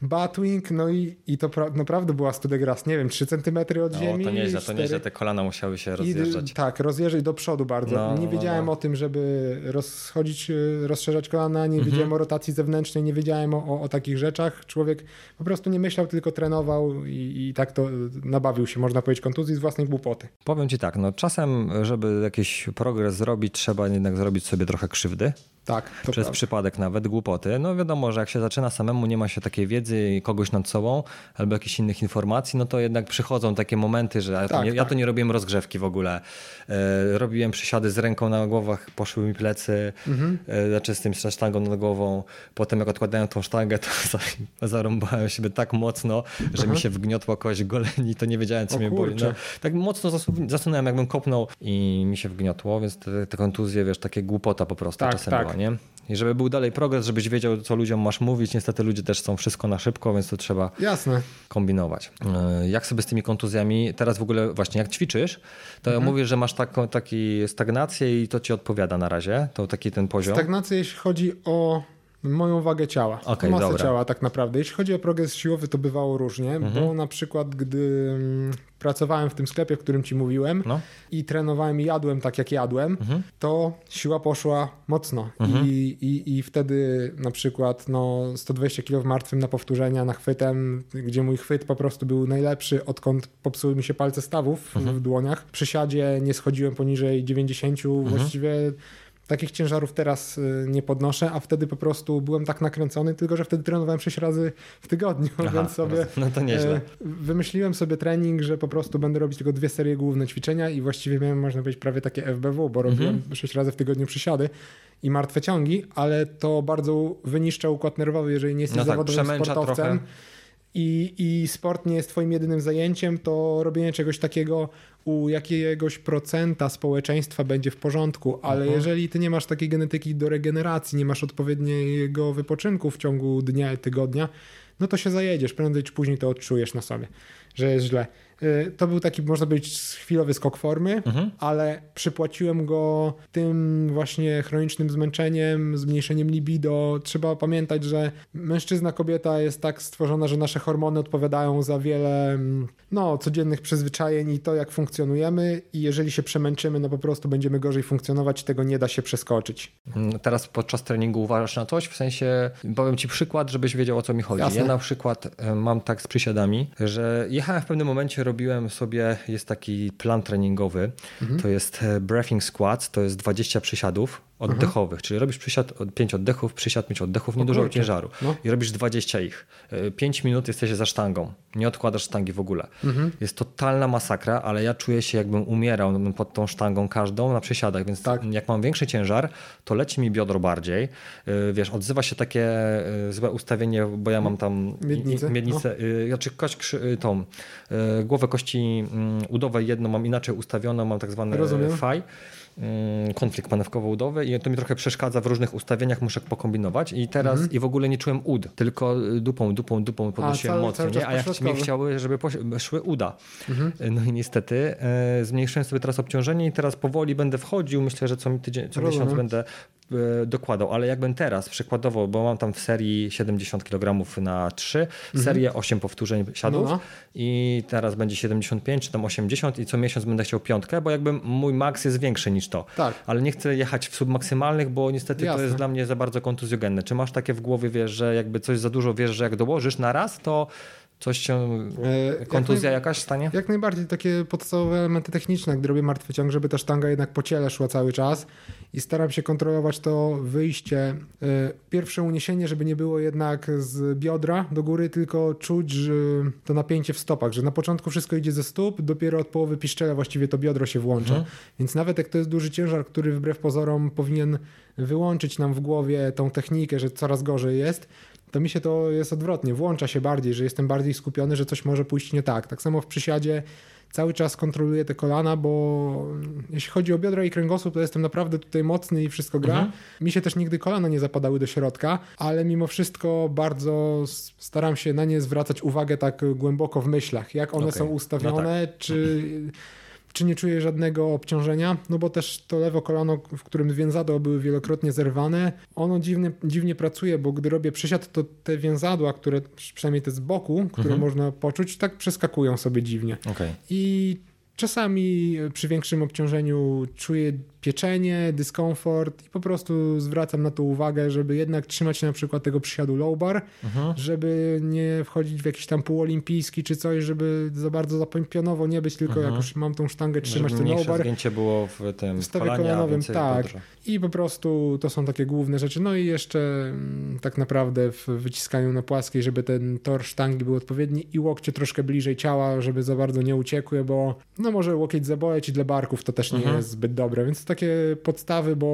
[SPEAKER 2] Batwing, no i, i to pra naprawdę była Studegras, nie wiem, 3 cm od no, ziemi.
[SPEAKER 1] To nieźle, 4... to nieźle, te kolana musiały się rozjeżdżać.
[SPEAKER 2] I, tak, rozjeżdżać do przodu bardzo. No, nie no, wiedziałem no. o tym, żeby rozchodzić, y, rozszerzać kolana, nie mhm. wiedziałem o rotacji zewnętrznej, nie wiedziałem o, o, o, takich rzeczach. Człowiek po prostu nie myślał, tylko trenował i, i tak to nabawił się, można powiedzieć, kontuzji z własnej głupoty.
[SPEAKER 1] Powiem ci tak, no czasem, żeby jakiś progres zrobić, trzeba jednak zrobić sobie trochę krzywdy.
[SPEAKER 2] Tak.
[SPEAKER 1] Przez prawda. przypadek nawet głupoty. No wiadomo, że jak się zaczyna samemu, nie ma się takiej wiedzy i kogoś nad sobą albo jakichś innych informacji, no to jednak przychodzą takie momenty, że ja, tak, to, nie, tak. ja to nie robiłem rozgrzewki w ogóle. E, robiłem przysiady z ręką na głowach, poszły mi plecy, mhm. e, znaczy z tym sztangą nad głową. Potem jak odkładałem tą sztangę, to [LAUGHS] zarąbałem siebie tak mocno, że mi się wgniotła kość goleni, to nie wiedziałem, co o mnie boli. No, tak mocno zasunąłem, jakbym kopnął i mi się wgniotło, więc te, te kontuzje, wiesz, takie głupota po prostu tak, czasem tak. była nie? I żeby był dalej progres, żebyś wiedział, co ludziom masz mówić. Niestety ludzie też są wszystko na szybko, więc to trzeba
[SPEAKER 2] Jasne.
[SPEAKER 1] kombinować. E, jak sobie z tymi kontuzjami, teraz w ogóle właśnie jak ćwiczysz, to mhm. mówisz, że masz taką taki stagnację i to ci odpowiada na razie, to taki ten poziom.
[SPEAKER 2] Stagnację, jeśli chodzi o moją wagę ciała, okay, masę dobra. ciała tak naprawdę. Jeśli chodzi o progres siłowy, to bywało różnie, mhm. bo na przykład gdy mm, pracowałem w tym sklepie, o którym ci mówiłem no. i trenowałem i jadłem tak, jak jadłem, mhm. to siła poszła mocno mhm. I, i, i wtedy na przykład no, 120 kg w martwym na powtórzenia, na chwytem, gdzie mój chwyt po prostu był najlepszy, odkąd popsuły mi się palce stawów mhm. w dłoniach. Przy siadzie nie schodziłem poniżej 90, mhm. właściwie Takich ciężarów teraz y, nie podnoszę, a wtedy po prostu byłem tak nakręcony, tylko że wtedy trenowałem 6 razy w tygodniu, [LAUGHS] Aha, więc sobie
[SPEAKER 1] no to nieźle. E,
[SPEAKER 2] wymyśliłem sobie trening, że po prostu będę robić tylko dwie serie główne ćwiczenia i właściwie miałem, można powiedzieć, prawie takie FBW, bo robiłem mhm. 6 razy w tygodniu przysiady i martwe ciągi, ale to bardzo wyniszcza układ nerwowy, jeżeli nie jesteś no tak, zawodowym sportowcem. Trochę i, i sport nie jest twoim jedynym zajęciem, to robienie czegoś takiego u jakiegoś procenta społeczeństwa będzie w porządku, ale mhm. jeżeli ty nie masz takiej genetyki do regeneracji, nie masz odpowiedniego wypoczynku w ciągu dnia i tygodnia, no to się zajedziesz, prędzej czy później to odczujesz na sobie, że jest źle. Y, to był taki, można powiedzieć, chwilowy skok formy, mhm. ale przypłaciłem go tym właśnie chronicznym zmęczeniem, zmniejszeniem libido. Trzeba pamiętać, że mężczyzna, kobieta jest tak stworzona, że nasze hormony odpowiadają za wiele no, codziennych przyzwyczajeń i to, jak funkcjonujemy i jeżeli się przemęczymy, no po prostu będziemy gorzej funkcjonować, tego nie da się przeskoczyć.
[SPEAKER 1] Mm, teraz podczas treningu uważasz na coś? W sensie, powiem Ci przykład, żebyś wiedział, o co mi chodzi. Jasne. Ja na przykład e, mam tak z przysiadami, że jechałem w pewnym momencie robiłem sobie, jest taki plan treningowy, mhm. to jest e, breathing squat, to jest 20 przysiadów oddechowych, czyli robisz przysiad, 5 oddechów, przysiad 5 oddechów, niedużo ciężaru no. i robisz 20 ich. 5 e, minut jesteś za sztangą, nie odkładasz sztangi w ogóle. Mhm. Jest totalna masakra, ale ja czuję się jakbym umierał pod tą sztangą każdą na przysiadach, więc tak. jak mam większy ciężar, to leci mi biodro bardziej. E, wiesz, odzywa się takie złe ustawienie, bo ja mam tam
[SPEAKER 2] miednicę,
[SPEAKER 1] miednicę no. znaczy kość, tą głowę kości mm, udowej jedną mam inaczej ustawioną, mam tak zwany Rozumiem. faj. Mm, konflikt panewkowo-udowy i to mi trochę przeszkadza w różnych ustawieniach, muszę pokombinować i teraz mhm. i w ogóle nie czułem ud, tylko dupą, dupą, dupą podnosiłem mocno, nie? a jak mi chciały, żeby szły uda. Mhm. No i niestety e, zmniejszyłem sobie teraz obciążenie i teraz powoli będę wchodził, myślę, że co, tydzień, co miesiąc będę e, dokładał, ale jakbym teraz przykładowo, bo mam tam w serii 70 kg na 3, mhm. serię 8 powtórzeń siadów no, no. i teraz będzie 75 czy tam 80 i co miesiąc będę chciał piątkę, bo jakby mój maks jest większy niż niż to.
[SPEAKER 2] Tak.
[SPEAKER 1] Ale nie chcę jechać w submaksymalnych, bo niestety Jasne. to jest dla mnie za bardzo kontuzjogenne. Czy masz takie w głowie, wiesz, że jakby coś za dużo wiesz, że jak dołożysz na raz, to Coś się, e, kontuzja jak jakaś stanie?
[SPEAKER 2] Jak najbardziej, takie podstawowe elementy techniczne, gdy robię martwy ciąg, żeby ta sztanga jednak po ciele szła cały czas i staram się kontrolować to wyjście. E, pierwsze uniesienie, żeby nie było jednak z biodra do góry, tylko czuć że to napięcie w stopach, że na początku wszystko idzie ze stóp, dopiero od połowy piszczela właściwie to biodro się włącza. Mhm. Więc nawet jak to jest duży ciężar, który wbrew pozorom powinien wyłączyć nam w głowie tą technikę, że coraz gorzej jest, to mi się to jest odwrotnie, włącza się bardziej, że jestem bardziej skupiony, że coś może pójść nie tak. Tak samo w przysiadzie cały czas kontroluję te kolana, bo jeśli chodzi o biodra i kręgosłup, to jestem naprawdę tutaj mocny i wszystko gra. Mhm. Mi się też nigdy kolana nie zapadały do środka, ale mimo wszystko bardzo staram się na nie zwracać uwagę tak głęboko w myślach, jak one okay. są ustawione, no tak. czy czy nie czuję żadnego obciążenia, no bo też to lewo kolano, w którym więzadła były wielokrotnie zerwane, ono dziwnie, dziwnie pracuje, bo gdy robię przysiad, to te więzadła, które przynajmniej te z boku, które mhm. można poczuć, tak przeskakują sobie dziwnie.
[SPEAKER 1] Okay.
[SPEAKER 2] I czasami przy większym obciążeniu czuję pieczenie, dyskomfort i po prostu zwracam na to uwagę, żeby jednak trzymać się na przykład tego przysiadu low bar, mhm. żeby nie wchodzić w jakiś tam półolimpijski czy coś, żeby za bardzo zapompionowo nie być, tylko mhm. jak już mam tą sztangę trzymać żeby ten low bar.
[SPEAKER 1] zgięcie było w tym
[SPEAKER 2] stawie kolanowym, tak. I po prostu to są takie główne rzeczy. No i jeszcze mm, tak naprawdę w wyciskaniu na płaskiej, żeby ten tor sztangi był odpowiedni i łokcie troszkę bliżej ciała, żeby za bardzo nie uciekły, bo no może łokieć zaboleć i dla barków to też nie mhm. jest zbyt dobre, więc takie podstawy, bo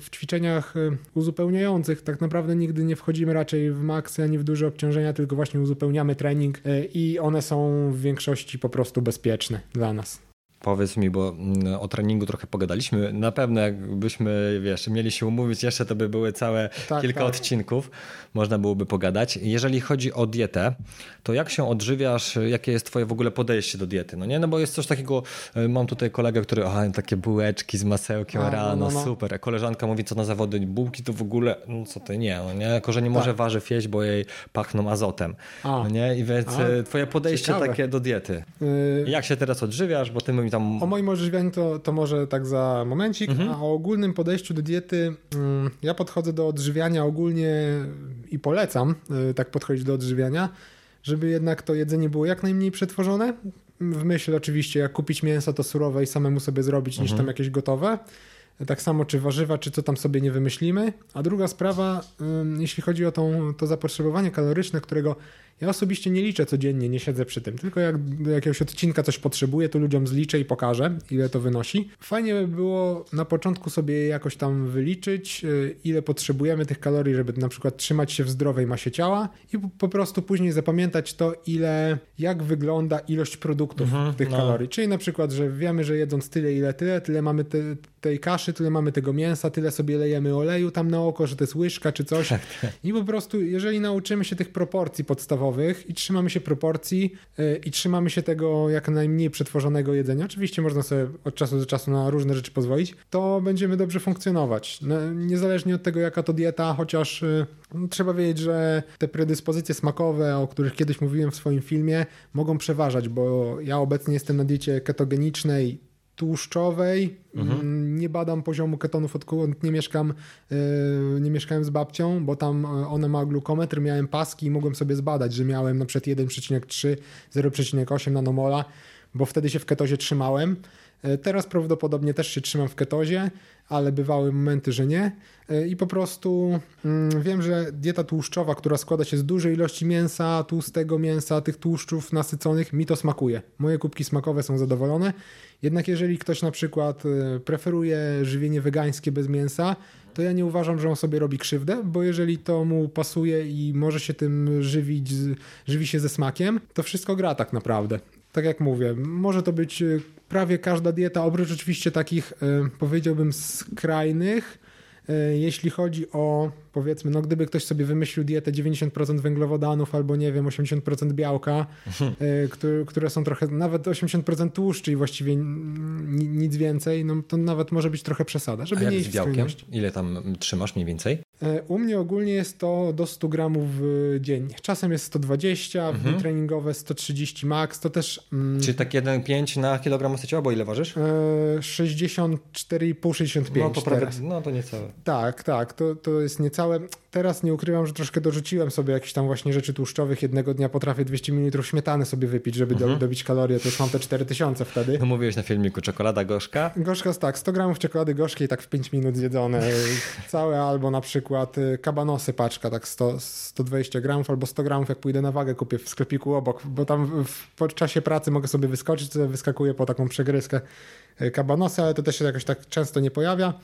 [SPEAKER 2] w ćwiczeniach y, uzupełniających tak naprawdę nigdy nie wchodzimy raczej w maksy ani w duże obciążenia, tylko właśnie uzupełniamy trening y, i one są w większości po prostu bezpieczne dla nas.
[SPEAKER 1] Powiedz mi, bo mm, o treningu trochę pogadaliśmy. Na pewno jakbyśmy, wiesz, mieli się umówić jeszcze, to by były całe tak, kilka tak. odcinków. Można byłoby pogadać. Jeżeli chodzi o dietę, to jak się odżywiasz? Jakie jest twoje w ogóle podejście do diety? No nie, no bo jest coś takiego, e, mam tutaj kolegę, który, a takie bułeczki z masełkiem a, rano, no, no, no. super. A koleżanka mówi, co na zawody, bułki to w ogóle, no co ty, nie, no nie, jako że nie może tak. warzyw jeść, bo jej pachną azotem. A. No nie, i więc a, e, twoje podejście ciekawe. takie do diety. Y... Jak się teraz odżywiasz, bo ty mi tam...
[SPEAKER 2] O moim odżywianiu to, to może tak za momencik, mhm. a o ogólnym podejściu do diety, mm, ja podchodzę do odżywiania ogólnie i polecam y, tak podchodzić do odżywiania, żeby jednak to jedzenie było jak najmniej przetworzone. W myśl oczywiście, jak kupić mięso, to surowe i samemu sobie zrobić, mhm. niż tam jakieś gotowe. Tak samo czy warzywa, czy co tam sobie nie wymyślimy. A druga sprawa, jeśli chodzi o tą, to zapotrzebowanie kaloryczne, którego ja osobiście nie liczę codziennie, nie siedzę przy tym, tylko jak do jakiegoś odcinka coś potrzebuję, to ludziom zliczę i pokażę, ile to wynosi. Fajnie by było na początku sobie jakoś tam wyliczyć, y, ile potrzebujemy tych kalorii, żeby na przykład trzymać się w zdrowej masie ciała i po prostu później zapamiętać to, ile, jak wygląda ilość produktów mhm, tych no. kalorii. Czyli na przykład, że wiemy, że jedząc tyle, ile tyle, tyle mamy te, tej kaszy, tyle mamy tego mięsa, tyle sobie lejemy oleju tam na oko, że to jest łyżka czy coś. Tak, tak. I po prostu, jeżeli nauczymy się tych proporcji podstawowych, podstawowych i trzymamy się proporcji y, i trzymamy się tego jak najmniej przetworzonego jedzenia. Oczywiście można sobie od czasu do czasu na różne rzeczy pozwolić, to będziemy dobrze funkcjonować. No, niezależnie od tego, jaka to dieta, chociaż y, no, trzeba wiedzieć, że te predyspozycje smakowe, o których kiedyś mówiłem w swoim filmie, mogą przeważać, bo ja obecnie jestem na diecie ketogenicznej, tłuszczowej. Mhm. Mm, nie badam poziomu ketonów, odkąd nie mieszkam, yy, nie mieszkałem z babcią, bo tam e, ona ma glukometr, miałem paski i mogłem sobie zbadać, że miałem na przykład 1,3, 0,8 nanomola. bo wtedy się w ketozie trzymałem. E, teraz prawdopodobnie też się trzymam w ketozie, ale bywały momenty, że nie. E, I po prostu mm, wiem, że dieta tłuszczowa, która składa się z dużej ilości mięsa, tłustego mięsa, tych tłuszczów nasyconych, mi to smakuje. Moje kubki smakowe są zadowolone. Jednak jeżeli ktoś na przykład e, preferuje żywienie wegańskie bez mięsa, to ja nie uważam, że on sobie robi krzywdę, bo jeżeli to mu pasuje i może się tym żywić, żywi się ze smakiem, to wszystko gra tak naprawdę. Tak jak mówię, może to być prawie każda dieta, oprócz oczywiście takich, e, powiedziałbym, skrajnych, jeśli chodzi o powiedzmy, no gdyby ktoś sobie wymyślił dietę 90% węglowodanów albo nie wiem, 80% białka, y, które, które, są trochę, nawet 80% tłuszczy i właściwie nic więcej, no to nawet może być trochę przesada, żeby
[SPEAKER 1] A
[SPEAKER 2] nie
[SPEAKER 1] iść z białkiem? Ile tam trzymasz mniej więcej?
[SPEAKER 2] E, u mnie ogólnie jest to do 100 gramów dziennie. Czasem jest 120, mhm. w treningowe 130 max, to też...
[SPEAKER 1] Mm, Czyli tak 1,5 na kilogram ciała, bo ile ważysz? E,
[SPEAKER 2] 64,5-65.
[SPEAKER 1] No to prawie, no to niecałe.
[SPEAKER 2] Tak, tak, to, to jest niecałe teraz nie ukrywam, że troszkę dorzuciłem sobie jakieś tam właśnie rzeczy tłuszczowych. Jednego dnia potrafię 200 ml śmietany sobie wypić, żeby mhm. do, dobić kalorie. To już mam te 4000 wtedy.
[SPEAKER 1] No mówiłeś na filmiku, czekolada gorzka?
[SPEAKER 2] Gorzka tak, 100 gramów czekolady gorzkiej tak w 5 minut zjedzone. [LAUGHS] Całe albo na przykład y, kabanosy paczka tak 100, 120 gramów albo 100 gramów jak pójdę na wagę kupię w sklepiku obok, bo tam w, czasie pracy mogę sobie wyskoczyć, wyskakuję po taką przegryzkę y, kabanosy, ale to też się jakoś tak często nie pojawia.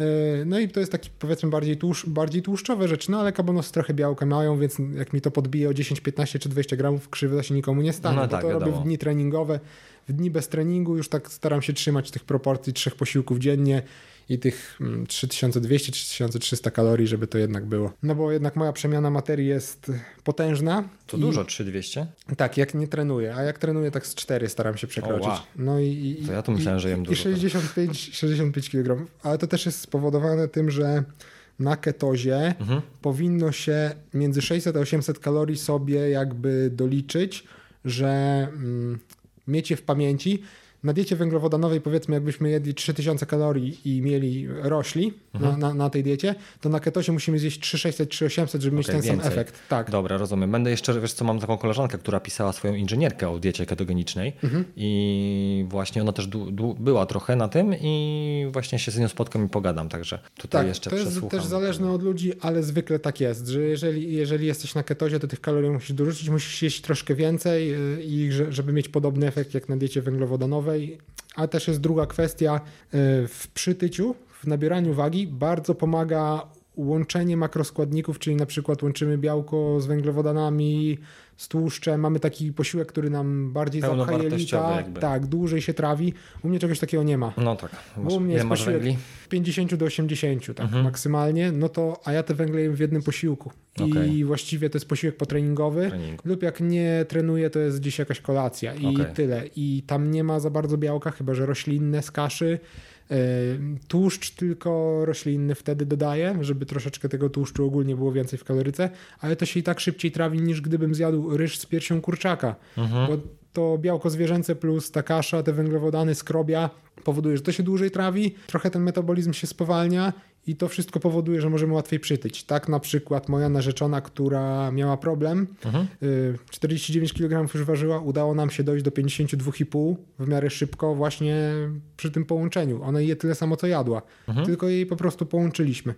[SPEAKER 2] E, no i to jest taki powiedzmy bardziej, tłusz, bardziej tłuszczowe rzeczy, no ale kabanosy trochę białka mają, więc jak mi to podbije o 10, 15 czy 20 gramów krzywda się nikomu nie stanie, no tak, to wiadomo. robię w dni treningowe. W dni bez treningu już tak staram się trzymać tych proporcji trzech posiłków dziennie i tych 3200-3300 mm, kalorii, żeby to jednak było. No bo jednak moja przemiana materii jest potężna.
[SPEAKER 1] To i... dużo, 3200?
[SPEAKER 2] Tak, jak nie trenuję, a jak trenuję tak z 4 staram się przekroczyć. wow.
[SPEAKER 1] No i, i, to ja tu myślałem, że jem dużo.
[SPEAKER 2] I 65, 65 kg, ale to też jest spowodowane tym, że na ketozie mhm. powinno się między 600 a 800 kalorii sobie jakby doliczyć, że mm, mieć je w pamięci, na diecie węglowodanowej powiedzmy jakbyśmy jedli 3000 kalorii i mieli rośli mhm. na, na, na, tej diecie, to na ketosie musimy zjeść 3600, 3800, żeby okay, mieć ten więcej. sam efekt. Tak.
[SPEAKER 1] Dobra, rozumiem. Będę jeszcze, wiesz co, mam taką koleżankę, która pisała swoją inżynierkę o diecie ketogenicznej mhm. i właśnie ona też była trochę na tym i właśnie się z nią spotkam i pogadam, także tutaj tak, jeszcze
[SPEAKER 2] to jest też zależne od ludzi, ale zwykle tak jest, że jeżeli, jeżeli jesteś na ketozie, to tych kalorii musisz dorzucić, musisz jeść troszkę więcej y, i żeby mieć podobny efekt jak na diecie węglowodanowej, a też jest druga kwestia e, w przytyciu, w nabieraniu wagi bardzo pomaga łączenie makroskładników, czyli na przykład łączymy białko z węglowodanami, z tłuszczem, mamy taki posiłek, który nam bardziej zapcha jelita, tak, dłużej się trawi. U mnie czegoś takiego nie ma.
[SPEAKER 1] No tak.
[SPEAKER 2] Bo u mnie jest posiłek węgli? 50 do 80 tak mhm. maksymalnie, no to, a ja te węgle jem w jednym posiłku. Okay. I właściwie to jest posiłek potreningowy Trening. lub jak nie trenuję, to jest gdzieś jakaś kolacja i okay. tyle. I tam nie ma za bardzo białka, chyba że roślinne z kaszy. Tłuszcz tylko roślinny wtedy dodaję, żeby troszeczkę tego tłuszczu ogólnie było więcej w kaloryce, ale to się i tak szybciej trawi niż gdybym zjadł ryż z piersią kurczaka, mhm. bo to białko zwierzęce plus ta kasza, te węglowodany, skrobia powoduje, że to się dłużej trawi, trochę ten metabolizm się spowalnia i to wszystko powoduje, że możemy łatwiej przytyć. Tak na przykład moja narzeczona, która miała problem, mhm. 49 kg już ważyła, udało nam się dojść do 52,5 w miarę szybko właśnie przy tym połączeniu. Ona je tyle samo co jadła, mhm. tylko jej po prostu połączyliśmy.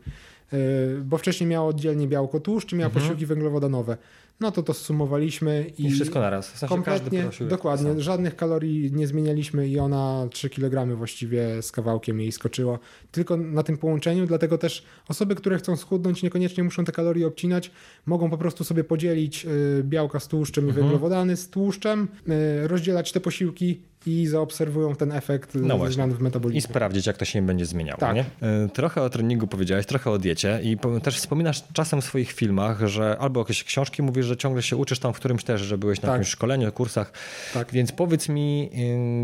[SPEAKER 2] Y, bo wcześniej miała oddzielnie białko tłuszcz, miała mhm. posiłki węglowodanowe. No to to sumowaliśmy
[SPEAKER 1] i, I wszystko naraz. W sensie
[SPEAKER 2] kompletnie, dokładnie, żadnych kalorii nie zmienialiśmy i ona 3 kg właściwie z kawałkiem jej skoczyło. Tylko na tym połączeniu, dlatego też osoby, które chcą schudnąć, niekoniecznie muszą te kalorie obcinać, mogą po prostu sobie podzielić y, białka z tłuszczem mhm. i węglowodany z tłuszczem, y, rozdzielać te posiłki i zaobserwują ten efekt no zmian w metabolizmie.
[SPEAKER 1] I sprawdzić, jak to się będzie zmieniało. Tak. Nie? E, trochę o treningu powiedziałeś, trochę o diecie i też wspominasz czasem w swoich filmach, że albo jakieś książki mówisz, że ciągle się uczysz tam w którymś też, że byłeś na tak. jakimś szkoleniu, kursach. Tak. Więc powiedz mi,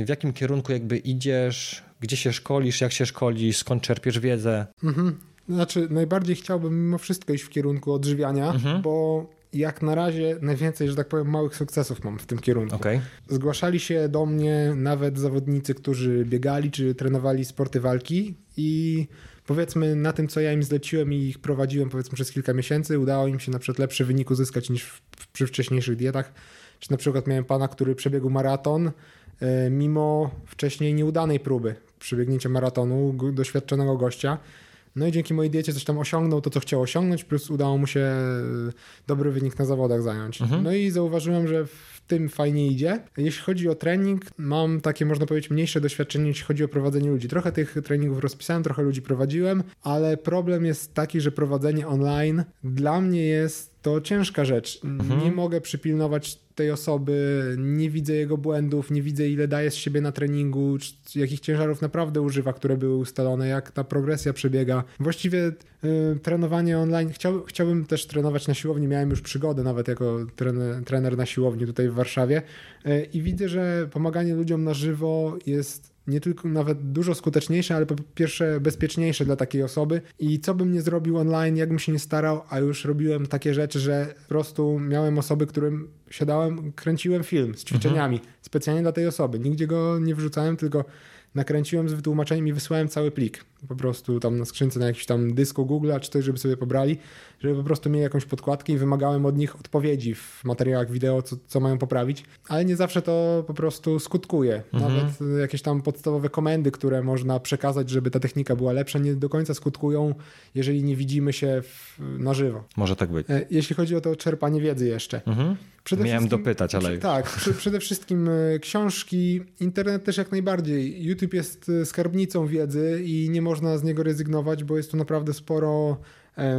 [SPEAKER 1] w jakim kierunku jakby idziesz, gdzie się szkolisz, jak się szkolisz, skąd czerpiesz wiedzę? Mhm.
[SPEAKER 2] Znaczy, najbardziej chciałbym mimo wszystko iść w kierunku odżywiania, mhm. bo jak na razie najwięcej, że tak powiem, małych sukcesów mam w tym kierunku. Okay. Zgłaszali się do mnie nawet zawodnicy, którzy biegali czy trenowali sporty walki i powiedzmy na tym, co ja im zleciłem i ich prowadziłem powiedzmy przez kilka miesięcy, udało im się na przykład lepszy wynik uzyskać niż w, przy wcześniejszych dietach. Czy na przykład miałem pana, który przebiegł maraton e, mimo wcześniej nieudanej próby przebiegnięcia maratonu doświadczonego gościa. No i dzięki mojej diecie coś tam osiągnął to, co chciał osiągnąć, plus udało mu się e, dobry wynik na zawodach zająć. Mhm. No i zauważyłem, że w tym fajnie idzie. Jeśli chodzi o trening, mam takie, można powiedzieć, mniejsze doświadczenie, jeśli chodzi o prowadzenie ludzi. Trochę tych treningów rozpisałem, trochę ludzi prowadziłem, ale problem jest taki, że prowadzenie online dla mnie jest to ciężka rzecz. Mhm. Nie mogę przypilnować tej osoby, nie widzę jego błędów, nie widzę ile daje z siebie na treningu, jakich ciężarów naprawdę używa, które były ustalone, jak ta progresja przebiega. Właściwie y, trenowanie online, Chciał, chciałbym też trenować na siłowni, miałem już przygodę nawet jako trener, trener na siłowni tutaj w Warszawie y, i widzę, że pomaganie ludziom na żywo jest nie tylko nawet dużo skuteczniejsze, ale po pierwsze bezpieczniejsze dla takiej osoby. I co bym nie zrobił online, jakbym się nie starał, a już robiłem takie rzeczy, że po prostu miałem osoby, którym siadałem, kręciłem film z ćwiczeniami mhm. specjalnie dla tej osoby. Nigdzie go nie wrzucałem, tylko nakręciłem z wytłumaczeniem i wysłałem cały plik. Po prostu tam na skrzynce, na jakimś tam dysku Google'a czy coś, żeby sobie pobrali, żeby po prostu mieli jakąś podkładkę i wymagałem od nich odpowiedzi w materiałach wideo, co, co mają poprawić. Ale nie zawsze to po prostu skutkuje. Mhm. Nawet jakieś tam podstawowe komendy, które można przekazać, żeby ta technika była lepsza, nie do końca skutkują, jeżeli nie widzimy się w, na żywo.
[SPEAKER 1] Może tak być.
[SPEAKER 2] E, jeśli chodzi o to czerpanie wiedzy jeszcze. Mhm.
[SPEAKER 1] Przede Miałem dopytać, ale...
[SPEAKER 2] Tak, przede wszystkim e, książki, internet też jak najbardziej. YouTube jest e, skarbnicą wiedzy i nie można z niego rezygnować, bo jest tu naprawdę sporo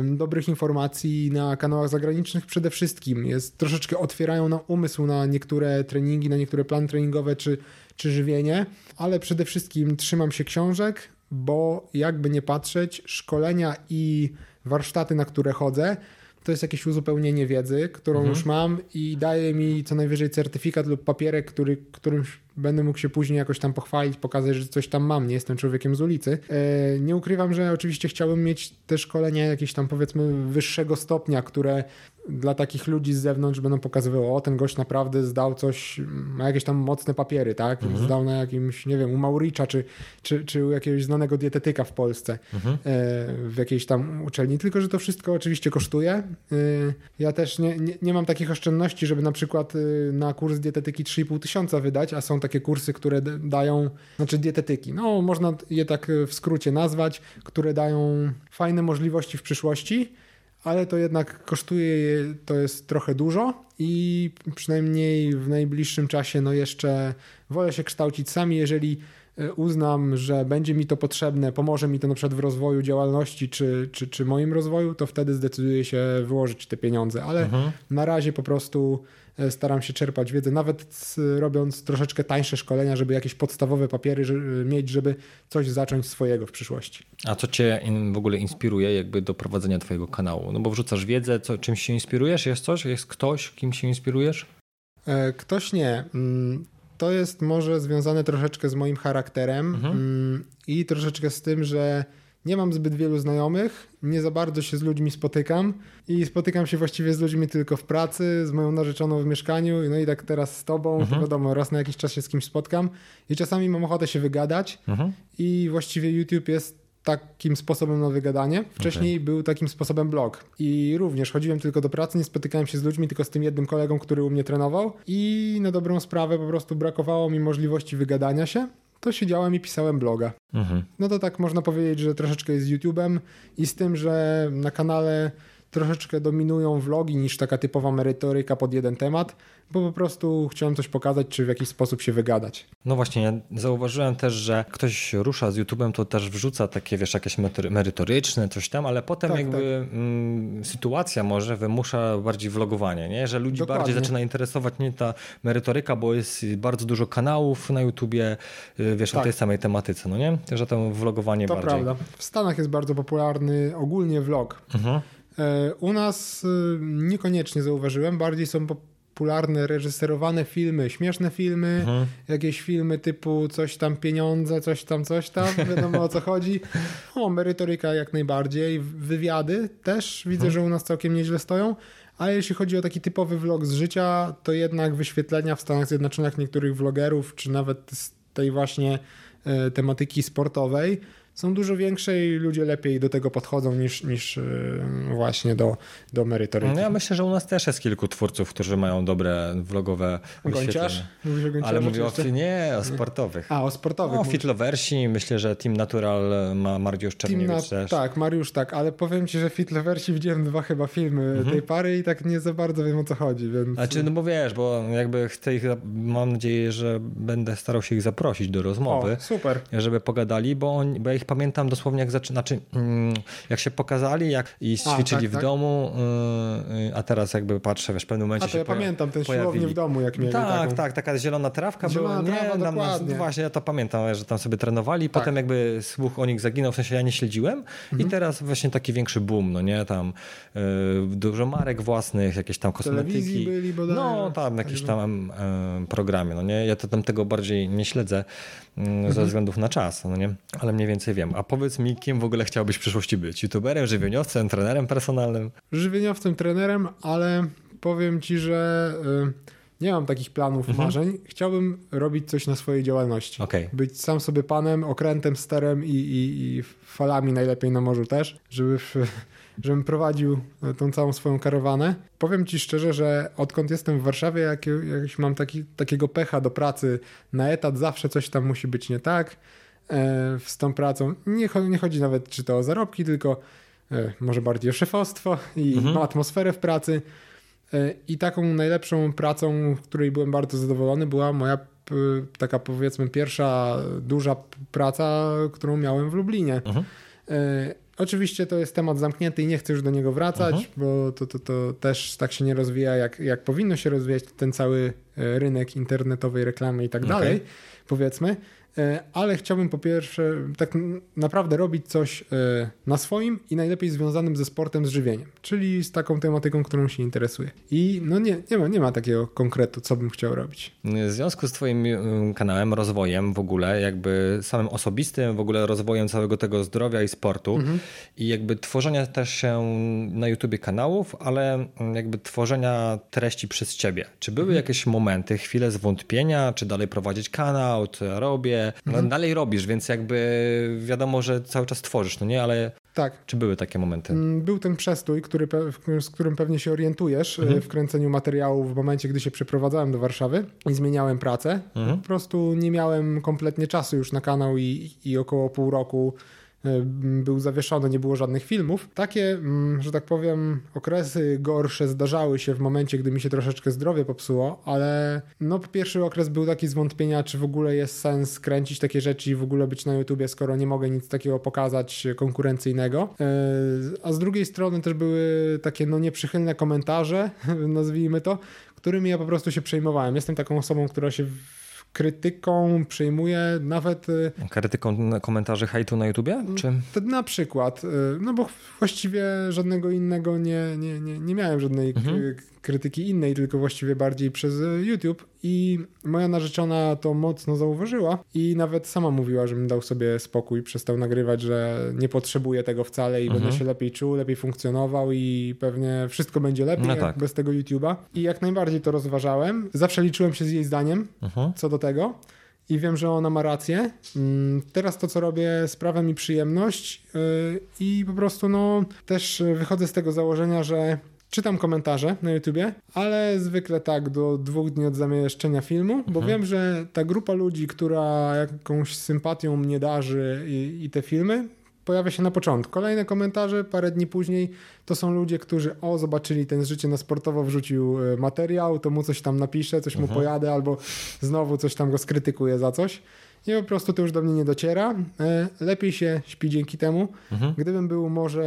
[SPEAKER 2] dobrych informacji na kanałach zagranicznych przede wszystkim. Jest, troszeczkę otwierają nam umysł na niektóre treningi, na niektóre plany treningowe czy, czy żywienie, ale przede wszystkim trzymam się książek, bo jakby nie patrzeć, szkolenia i warsztaty, na które chodzę, to jest jakieś uzupełnienie wiedzy, którą mhm. już mam i daje mi co najwyżej certyfikat lub papierek, który, którym będę mógł się później jakoś tam pochwalić, pokazać, że coś tam mam, nie jestem człowiekiem z ulicy. E, nie ukrywam, że oczywiście chciałbym mieć te szkolenia jakieś tam powiedzmy wyższego stopnia, które dla takich ludzi z zewnątrz będą pokazywały, o ten gość naprawdę zdał coś, ma jakieś tam mocne papiery, tak? Mhm. Zdał na jakimś, nie wiem, u Mauricza czy, czy, czy u jakiegoś znanego dietetyka w Polsce mhm. E, w jakiejś tam uczelni, tylko że to wszystko oczywiście kosztuje. E, ja też nie, nie, nie mam takich oszczędności, żeby na przykład na kurs dietetyki 3,5 tysiąca wydać, a są takie kursy, które dają, znaczy dietetyki, no można je tak w skrócie nazwać, które dają fajne możliwości w przyszłości, ale to jednak kosztuje, to jest trochę dużo i przynajmniej w najbliższym czasie no jeszcze wolę się kształcić sami, jeżeli e, uznam, że będzie mi to potrzebne, pomoże mi to na przykład w rozwoju działalności czy, czy, czy moim rozwoju, to wtedy zdecyduję się wyłożyć te pieniądze, ale mhm. na razie po prostu E, staram się czerpać wiedzę, nawet robiąc troszeczkę tańsze szkolenia, żeby jakieś podstawowe papiery mieć, żeby coś zacząć swojego w przyszłości.
[SPEAKER 1] A co cię w ogóle inspiruje jakby do prowadzenia twojego kanału? No bo wrzucasz wiedzę, co, czymś się inspirujesz? Jest coś? Jest ktoś, kim się inspirujesz?
[SPEAKER 2] E, ktoś nie. To jest może związane troszeczkę z moim charakterem mhm. Mm, i troszeczkę z tym, że nie mam zbyt wielu znajomych, nie za bardzo się z ludźmi spotykam i spotykam się właściwie z ludźmi tylko w pracy, z moją narzeczoną w mieszkaniu, no i tak teraz z tobą, mhm. to wiadomo, raz na jakiś czas się z kimś spotkam i czasami mam ochotę się wygadać mhm. i właściwie YouTube jest takim sposobem na wygadanie. Wcześniej okay. był takim sposobem blog i również chodziłem tylko do pracy, nie spotykałem się z ludźmi, tylko z tym jednym kolegą, który u mnie trenował i na dobrą sprawę po prostu brakowało mi możliwości wygadania się to siedziałem i pisałem bloga. Mhm. No to tak można powiedzieć, że troszeczkę jest YouTube'em i z tym, że na kanale troszeczkę dominują vlogi niż taka typowa merytoryka pod jeden temat, bo po prostu chciałem coś pokazać, czy w jakiś sposób się wygadać.
[SPEAKER 1] No właśnie, ja zauważyłem też, że ktoś rusza z YouTube'em, to też wrzuca takie, wiesz, jakieś merytoryczne, coś tam, ale potem tak, jakby tak. Mm, sytuacja może wymusza bardziej vlogowanie, nie? że ludzi Dokładnie. bardziej zaczyna interesować nie ta merytoryka, bo jest bardzo dużo kanałów na YouTubie, y, wiesz, tak. o tej samej tematyce, no nie? Że to vlogowanie
[SPEAKER 2] to
[SPEAKER 1] bardziej. To
[SPEAKER 2] prawda. W Stanach jest bardzo popularny ogólnie vlog. Mhm. E, u nas y, niekoniecznie zauważyłem, bardziej są popularne reżyserowane filmy, śmieszne filmy, mhm. jakieś filmy typu coś tam pieniądze, coś tam, coś tam, wiadomo o co chodzi. O, merytoryka jak najbardziej, wywiady też widzę, mhm. że u nas całkiem nieźle stoją. A jeśli chodzi o taki typowy vlog z życia, to jednak wyświetlenia w Stanach Zjednoczonych niektórych vlogerów, czy nawet z tej właśnie e, tematyki sportowej, są dużo większe i ludzie lepiej do tego podchodzą niż, niż e, właśnie do, do merytoryki.
[SPEAKER 1] No ja myślę, że u nas też jest kilku twórców, którzy mają dobre vlogowe
[SPEAKER 2] Gonciarz? Mówisz o
[SPEAKER 1] Ale mówię o, nie, o sportowych.
[SPEAKER 2] A, o sportowych.
[SPEAKER 1] No, Fitloversi, myślę, że Team Natural ma Mariusz Czerniewicz też.
[SPEAKER 2] Tak, Mariusz tak, ale powiem ci, że Fitloversi widziałem dwa chyba filmy mhm. tej pary i tak nie za bardzo wiem o co chodzi, więc...
[SPEAKER 1] Znaczy, no bo wiesz, bo jakby chcę ich, mam nadzieję, że będę starał się ich zaprosić do rozmowy.
[SPEAKER 2] O, super.
[SPEAKER 1] Żeby pogadali, bo, on, bo ja ich pamiętam dosłownie jak zaczyna, znaczy, mm, jak się pokazali jak i ćwiczyli a, tak, w tak. domu, y, a teraz jakby patrzę, wiesz, w pewnym momencie
[SPEAKER 2] a, to ja pamiętam ten siłownię w domu, jak mieli
[SPEAKER 1] Tak,
[SPEAKER 2] taką...
[SPEAKER 1] tak, taka zielona trawka
[SPEAKER 2] zielona była. Trawa, nie, tam, dokładnie.
[SPEAKER 1] właśnie, ja to pamiętam, że tam sobie trenowali, tak. potem jakby słuch o nich zaginął, w sensie ja nie śledziłem mhm. i teraz właśnie taki większy boom, no nie, tam y, dużo marek własnych, jakieś tam kosmetyki.
[SPEAKER 2] byli bodaj.
[SPEAKER 1] No, tam jakieś tam y, programie, no nie, ja to tam tego bardziej nie śledzę y, mhm. ze względów na czas, no nie, ale mniej więcej wiem. A powiedz mi, kim w ogóle chciałbyś w przyszłości być? YouTuberem, żywieniowcem, trenerem personalnym?
[SPEAKER 2] Żywieniowcem, trenerem, ale powiem ci, że y, nie mam takich planów, mhm. marzeń. Chciałbym robić coś na swojej działalności.
[SPEAKER 1] Okay.
[SPEAKER 2] Być sam sobie panem, okrętem, sterem i, i, i falami najlepiej na morzu też, żeby żebym prowadził tą całą swoją karawanę. Powiem ci szczerze, że odkąd jestem w Warszawie, jak, jak mam taki, takiego pecha do pracy na etat, zawsze coś tam musi być nie tak e, z tą pracą. Nie, nie chodzi nawet czy to o zarobki, tylko e, może bardziej o szefostwo i mhm. atmosferę w pracy. E, I taką najlepszą pracą, w której byłem bardzo zadowolony, była moja taka powiedzmy pierwsza duża praca, którą miałem w Lublinie. Mhm. Oczywiście to jest temat zamknięty i nie chcę już do niego wracać, mhm. bo to, to, to też tak się nie rozwija, jak, jak powinno się rozwijać ten cały e, rynek internetowej reklamy i tak okay. dalej, powiedzmy. E, ale chciałbym po pierwsze tak naprawdę robić coś e, na swoim i najlepiej związanym ze sportem, z żywieniem, czyli z taką tematyką, którą się interesuję. I no nie, nie, ma, nie ma takiego konkretu, co bym chciał robić.
[SPEAKER 1] W związku z twoim y, kanałem, rozwojem w ogóle, jakby samym osobistym, w ogóle rozwojem całego tego zdrowia i sportu mhm. i jakby tworzenia też się na YouTubie kanałów, ale jakby tworzenia treści przez ciebie. Czy były mhm. jakieś momenty, chwile zwątpienia, czy dalej prowadzić kanał, czy robię, no, mhm. dalej robisz, więc jakby wiadomo, że cały czas tworzysz, no nie, ale tak. czy były takie momenty?
[SPEAKER 2] Mm, był ten przestój, który, z którym pewnie się orientujesz e, mhm. w kręceniu materiałów w momencie, gdy się przeprowadzałem do Warszawy i zmieniałem pracę. Mhm. Po prostu nie miałem kompletnie czasu już na kanał i, i około pół roku był zawieszony, nie było żadnych filmów. Takie, mm, że tak powiem, okresy gorsze zdarzały się w momencie, gdy mi się troszeczkę zdrowie popsuło, ale no pierwszy okres był taki zwątpienia, czy w ogóle jest sens kręcić takie rzeczy i w ogóle być na YouTubie, skoro nie mogę nic takiego pokazać konkurencyjnego. E, a z drugiej strony też były takie no nieprzychylne komentarze, [LAUGHS] nazwijmy to, którymi ja po prostu się przejmowałem. Jestem taką osobą, która się krytyką przyjmuję nawet... Y,
[SPEAKER 1] krytyką komentarzy hejtu na YouTubie? Czy?
[SPEAKER 2] Na przykład, y, no bo właściwie żadnego innego nie, nie, nie, nie miałem żadnej mhm krytyki innej, tylko właściwie bardziej przez e, YouTube. I moja narzeczona to mocno zauważyła i nawet sama mówiła, żebym dał sobie spokój, przestał nagrywać, że nie potrzebuję tego wcale i mhm. będę się lepiej czuł, lepiej funkcjonował i pewnie wszystko będzie lepiej no tak. bez tego YouTube'a. I jak najbardziej to rozważałem. Zawsze liczyłem się z jej zdaniem mhm. co do tego i wiem, że ona ma rację. Mm, teraz to, co robię, sprawia mi przyjemność yy, i po prostu no, też wychodzę z tego założenia, że czytam komentarze na YouTubie, ale zwykle tak do dwóch dni od zamieszczenia filmu, bo mhm. wiem, że ta grupa ludzi, która jakąś sympatią mnie darzy i, i te filmy, pojawia się na początku. Kolejne komentarze, parę dni później, to są ludzie, którzy o, zobaczyli ten życie na sportowo, wrzucił e, materiał, to mu coś tam napisze, coś mu mhm. pojadę, albo znowu coś tam go skrytykuje za coś i po prostu to już do mnie nie dociera. E, lepiej się śpi dzięki temu. Mhm. Gdybym był może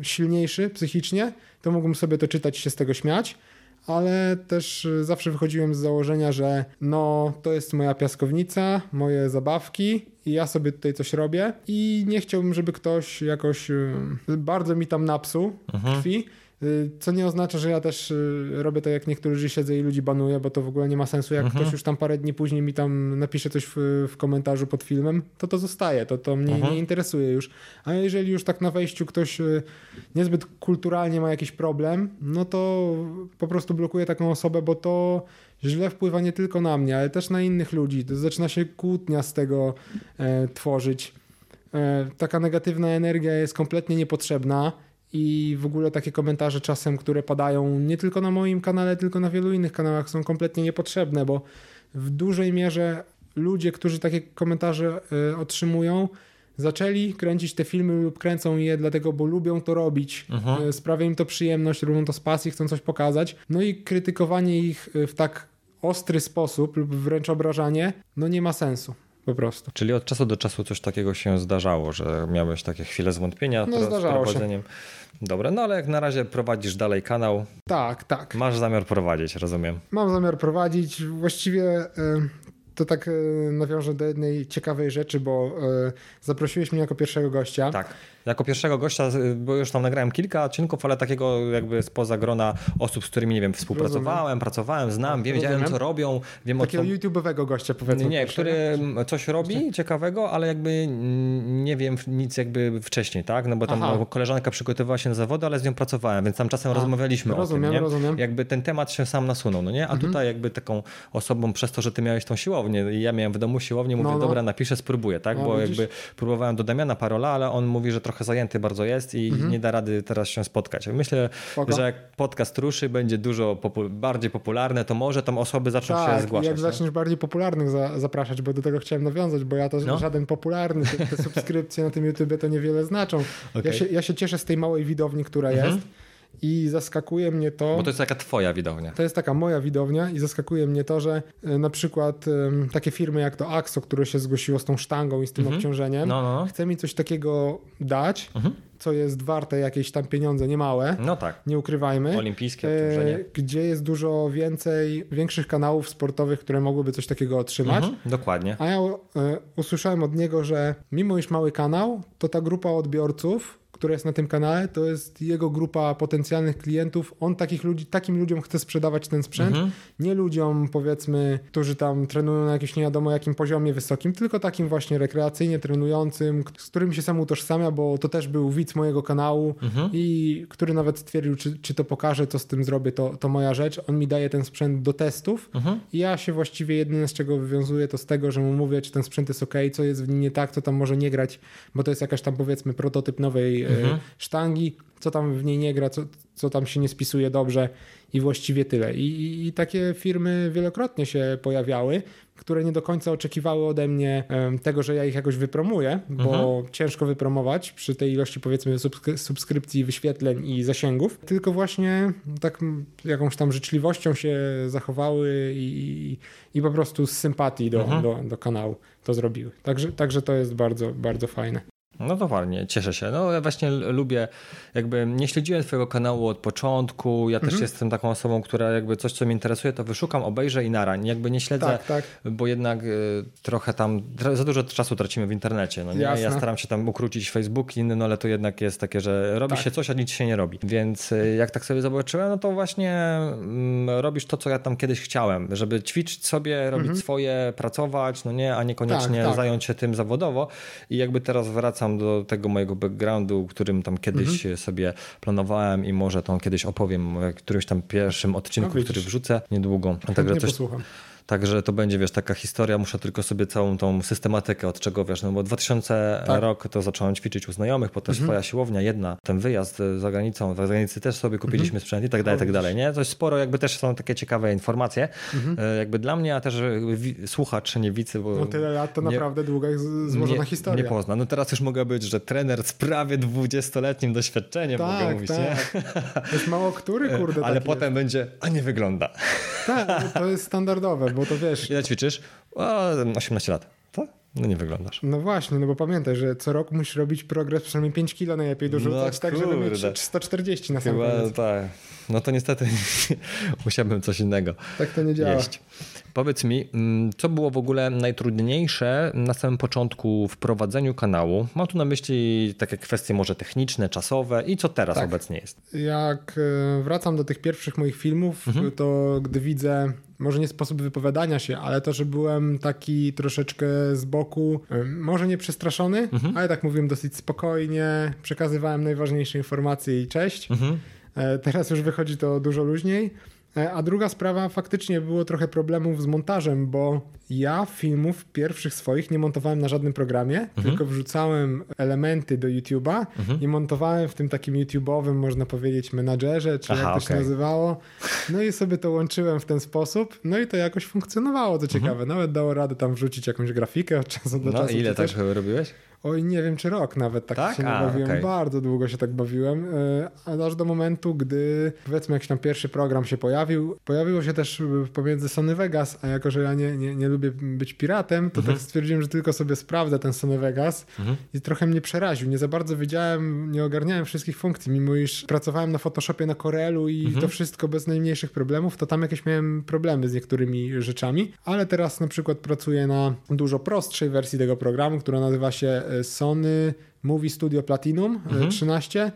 [SPEAKER 2] e, silniejszy psychicznie, to mógłbym sobie to czytać i się z tego śmiać, ale też e, zawsze wychodziłem z założenia, że no to jest moja piaskownica, moje zabawki i ja sobie tutaj coś robię i nie chciałbym, żeby ktoś jakoś bardzo mi tam napsuł mhm. krwi Y, co nie oznacza, że ja też y, robię tak jak niektórzy siedzę i ludzi banuję, bo to w ogóle nie ma sensu. Jak mhm. ktoś już tam parę dni później mi tam napisze coś w, w komentarzu pod filmem, to to zostaje, to, to mnie mhm. nie interesuje już. A jeżeli już tak na wejściu ktoś y, niezbyt kulturalnie ma jakiś problem, no to po prostu blokuję taką osobę, bo to źle wpływa nie tylko na mnie, ale też na innych ludzi. To zaczyna się kłótnia z tego e, tworzyć. E, taka negatywna energia jest kompletnie niepotrzebna i w ogóle takie komentarze czasem, które padają nie tylko na moim kanale, tylko na wielu innych kanałach są kompletnie niepotrzebne, bo w dużej mierze ludzie, którzy takie komentarze y, otrzymują, zaczęli kręcić te filmy lub kręcą je dlatego, bo lubią to robić. Mhm. Y, sprawia im to przyjemność, robią to z pasji, chcą coś pokazać. No i krytykowanie ich y, w tak ostry sposób lub wręcz obrażanie, no nie ma sensu po prostu.
[SPEAKER 1] Czyli od czasu do czasu coś takiego się zdarzało, że miałeś takie chwile zwątpienia
[SPEAKER 2] no, z prowadzeniem. Się.
[SPEAKER 1] Dobra, no ale jak na razie prowadzisz dalej kanał.
[SPEAKER 2] Tak, tak.
[SPEAKER 1] Masz zamiar prowadzić, rozumiem.
[SPEAKER 2] Mam zamiar prowadzić. Właściwie to tak e, nawiążę do jednej ciekawej rzeczy, bo e, zaprosiłeś mnie jako pierwszego gościa.
[SPEAKER 1] Tak jako pierwszego gościa, bo już tam nagrałem kilka odcinków, ale takiego jakby spoza grona osób, z którymi, nie wiem, współpracowałem, Rozumiem. pracowałem, znam, wiem, wiedziałem co robią. Wiem,
[SPEAKER 2] Takiego
[SPEAKER 1] co...
[SPEAKER 2] YouTube'owego gościa powiedzmy.
[SPEAKER 1] Nie, który coś robi ciekawego, ale jakby nie wiem nic jakby wcześniej, tak? No bo tam Aha. koleżanka przygotowywała się na zawody, ale z nią pracowałem, więc tam czasem A, rozmawialiśmy rozumiem, o tym, nie? Rozumiem. Jakby ten temat się sam nasunął, no nie? A mhm. tutaj jakby taką osobą przez to, że ty miałeś tą siłownię ja miałem w domu siłownię, mówię, no, no. dobra, napiszę, spróbuję, tak? No, bo widzisz? jakby próbowałem do Damiana Parola, ale on mówi, że trochę zajęty bardzo jest i mhm. nie da rady teraz się spotkać. Myślę, Spoko. że jak podcast ruszy, będzie dużo popu bardziej popularny, to może tam osoby zaczną tak, się zgłaszać.
[SPEAKER 2] jak zaczniesz bardziej popularnych za zapraszać, bo do tego chciałem nawiązać, bo ja to no. żaden popularny, te, te subskrypcje na tym YouTube to niewiele znaczą. Okay. Ja, się, ja się cieszę z tej małej widowni, która mhm. jest i zaskakuje mnie to.
[SPEAKER 1] Bo to jest taka twoja widownia.
[SPEAKER 2] To jest taka moja widownia i zaskakuje mnie to, że e, na przykład takie firmy jak to AXO, które się zgłosiło z tą sztangą i z tym mhm. obciążeniem, no, no, no. chce mi coś takiego dać. Mhm co jest warte jakieś tam pieniądze niemałe.
[SPEAKER 1] No tak.
[SPEAKER 2] Nie ukrywajmy.
[SPEAKER 1] Olimpijskie obciążenie. E,
[SPEAKER 2] gdzie jest dużo więcej, większych kanałów sportowych, które mogłyby coś takiego otrzymać. Mhm,
[SPEAKER 1] dokładnie.
[SPEAKER 2] A ja e, usłyszałem od niego, że mimo iż mały kanał, to ta grupa odbiorców która jest na tym kanale, to jest jego grupa potencjalnych klientów. On takich ludzi, takim ludziom chce sprzedawać ten sprzęt. Mhm. Nie ludziom, powiedzmy, którzy tam trenują na jakimś nie wiadomo jakim poziomie wysokim, tylko takim właśnie rekreacyjnie trenującym, z którym się sam utożsamia, bo to też był widz mojego kanału mhm. i który nawet stwierdził, czy, czy to pokaże, co z tym zrobię, to, to moja rzecz. On mi daje ten sprzęt do testów mhm. i ja się właściwie jedyne z czego wywiązuję, to z tego, że mu mówię, czy ten sprzęt jest ok, co jest w nim nie tak, co tam może nie grać, bo to jest jakaś tam powiedzmy prototyp nowej mhm. sztangi, co tam w niej nie gra, co, co tam się nie spisuje dobrze i właściwie tyle. I, i, I, takie firmy wielokrotnie się pojawiały, które nie do końca oczekiwały ode mnie um, tego, że ja ich jakoś wypromuję, bo mhm. ciężko wypromować przy tej ilości powiedzmy subskry subskrypcji, wyświetleń i zasięgów, tylko właśnie tak jakąś tam życzliwością się zachowały i, i po prostu z sympatii do, mhm. do, do kanału to zrobiły. Także, także to jest bardzo, bardzo fajne.
[SPEAKER 1] No to fajnie, cieszę się. No ja właśnie lubię, jakby nie śledziłem twojego kanału od początku, ja mhm. też jestem taką osobą, która jakby coś, co mnie interesuje, to wyszukam, obejrzę i narań. Jakby nie śledzę, tak, tak. bo jednak y, trochę tam, za dużo czasu tracimy w internecie. No nie? Ja staram się tam ukrócić Facebook i inny, no ale to jednak jest takie, że robi tak. się coś, a nic się nie robi. Więc y, jak tak sobie zobaczyłem, no to właśnie mm, robisz to, co ja tam kiedyś chciałem, żeby ćwiczyć sobie, robić mhm. swoje, pracować, no nie, a niekoniecznie tak, tak. zająć się tym zawodowo i jakby teraz wracam wracam do tego mojego backgroundu, którym tam kiedyś mhm. sobie planowałem i może to kiedyś opowiem w którymś tam pierwszym odcinku, no, który wrzucę niedługo.
[SPEAKER 2] Także coś, posłucham.
[SPEAKER 1] Także to będzie, wiesz, taka historia, muszę tylko sobie całą tą systematykę od czego, wiesz, no bo 2000 tak. rok to zacząłem ćwiczyć u znajomych, potem mhm. swoja siłownia, jedna, ten wyjazd za granicą, za granicy też sobie kupiliśmy mhm. sprzęt i tak dalej, i tak dalej, nie? Coś sporo, jakby też są takie ciekawe informacje, mhm. E, jakby dla mnie, a też słuchacz, nie wicy, bo...
[SPEAKER 2] No tyle lat to nie, naprawdę długa złożona
[SPEAKER 1] nie,
[SPEAKER 2] historia.
[SPEAKER 1] Nie pozna. No teraz już mogę być, że trener z prawie 20-letnim doświadczeniem, tak, mogę mówić, tak. nie?
[SPEAKER 2] To jest mało który, [LAUGHS] kurde,
[SPEAKER 1] Ale potem jest. będzie, a nie wygląda.
[SPEAKER 2] Tak, to jest standardowe, bo to wiesz...
[SPEAKER 1] Ile ćwiczysz? O, 18 lat. To? No nie wyglądasz.
[SPEAKER 2] No właśnie, no bo pamiętaj, że co rok musisz robić progres przynajmniej 5 kilo najlepiej dorzucać, no, tak żeby mieć 140 na sam koniec.
[SPEAKER 1] Tak. No to niestety [LAUGHS] musiałbym coś innego
[SPEAKER 2] Tak to nie działa. Jeść.
[SPEAKER 1] Powiedz mi, mm, co było w ogóle najtrudniejsze na samym początku w prowadzeniu kanału? Mam tu na myśli takie kwestie może techniczne, czasowe i co teraz tak. obecnie jest?
[SPEAKER 2] Jak e, wracam do tych pierwszych moich filmów, mhm. to gdy widzę może nie sposób wypowiadania się, ale to, że byłem taki troszeczkę z boku, może nie przestraszony, mhm. ale tak mówiłem dosyć spokojnie, przekazywałem najważniejsze informacje i cześć. Mhm. E, teraz już wychodzi to dużo luźniej. E, a druga sprawa, faktycznie było trochę problemów z montażem, bo ja filmów pierwszych swoich nie montowałem na żadnym programie, mhm. tylko wrzucałem elementy do YouTube'a mhm. i montowałem w tym takim YouTube'owym, można powiedzieć, menadżerze, czy Aha, jak to okay. się nazywało. No i sobie to łączyłem w ten sposób, no i to jakoś funkcjonowało, to ciekawe. Mhm. Nawet dało radę tam wrzucić jakąś grafikę od czasu do
[SPEAKER 1] no,
[SPEAKER 2] czasu.
[SPEAKER 1] No ile tak robiłeś?
[SPEAKER 2] Oj, nie wiem, czy rok nawet tak, tak? się A, bawiłem. Okay. Bardzo długo się tak bawiłem, e, aż do momentu, gdy powiedzmy jakiś tam pierwszy program się pojawił. Pojawiło się też pomiędzy Sony Vegas, a jako, że ja nie, nie, nie lubię być piratem, to mhm. tak stwierdziłem, że tylko sobie sprawdzę ten Sony Vegas mhm. i trochę mnie przeraził. Nie za bardzo wiedziałem, nie ogarniałem wszystkich funkcji, mimo iż pracowałem na Photoshopie na Corelu i mhm. to wszystko bez najmniejszych problemów, to tam jakieś miałem problemy z niektórymi rzeczami, ale teraz na przykład pracuję na dużo prostszej wersji tego programu, która nazywa się Sony Movie Studio Platinum e, mhm. 13.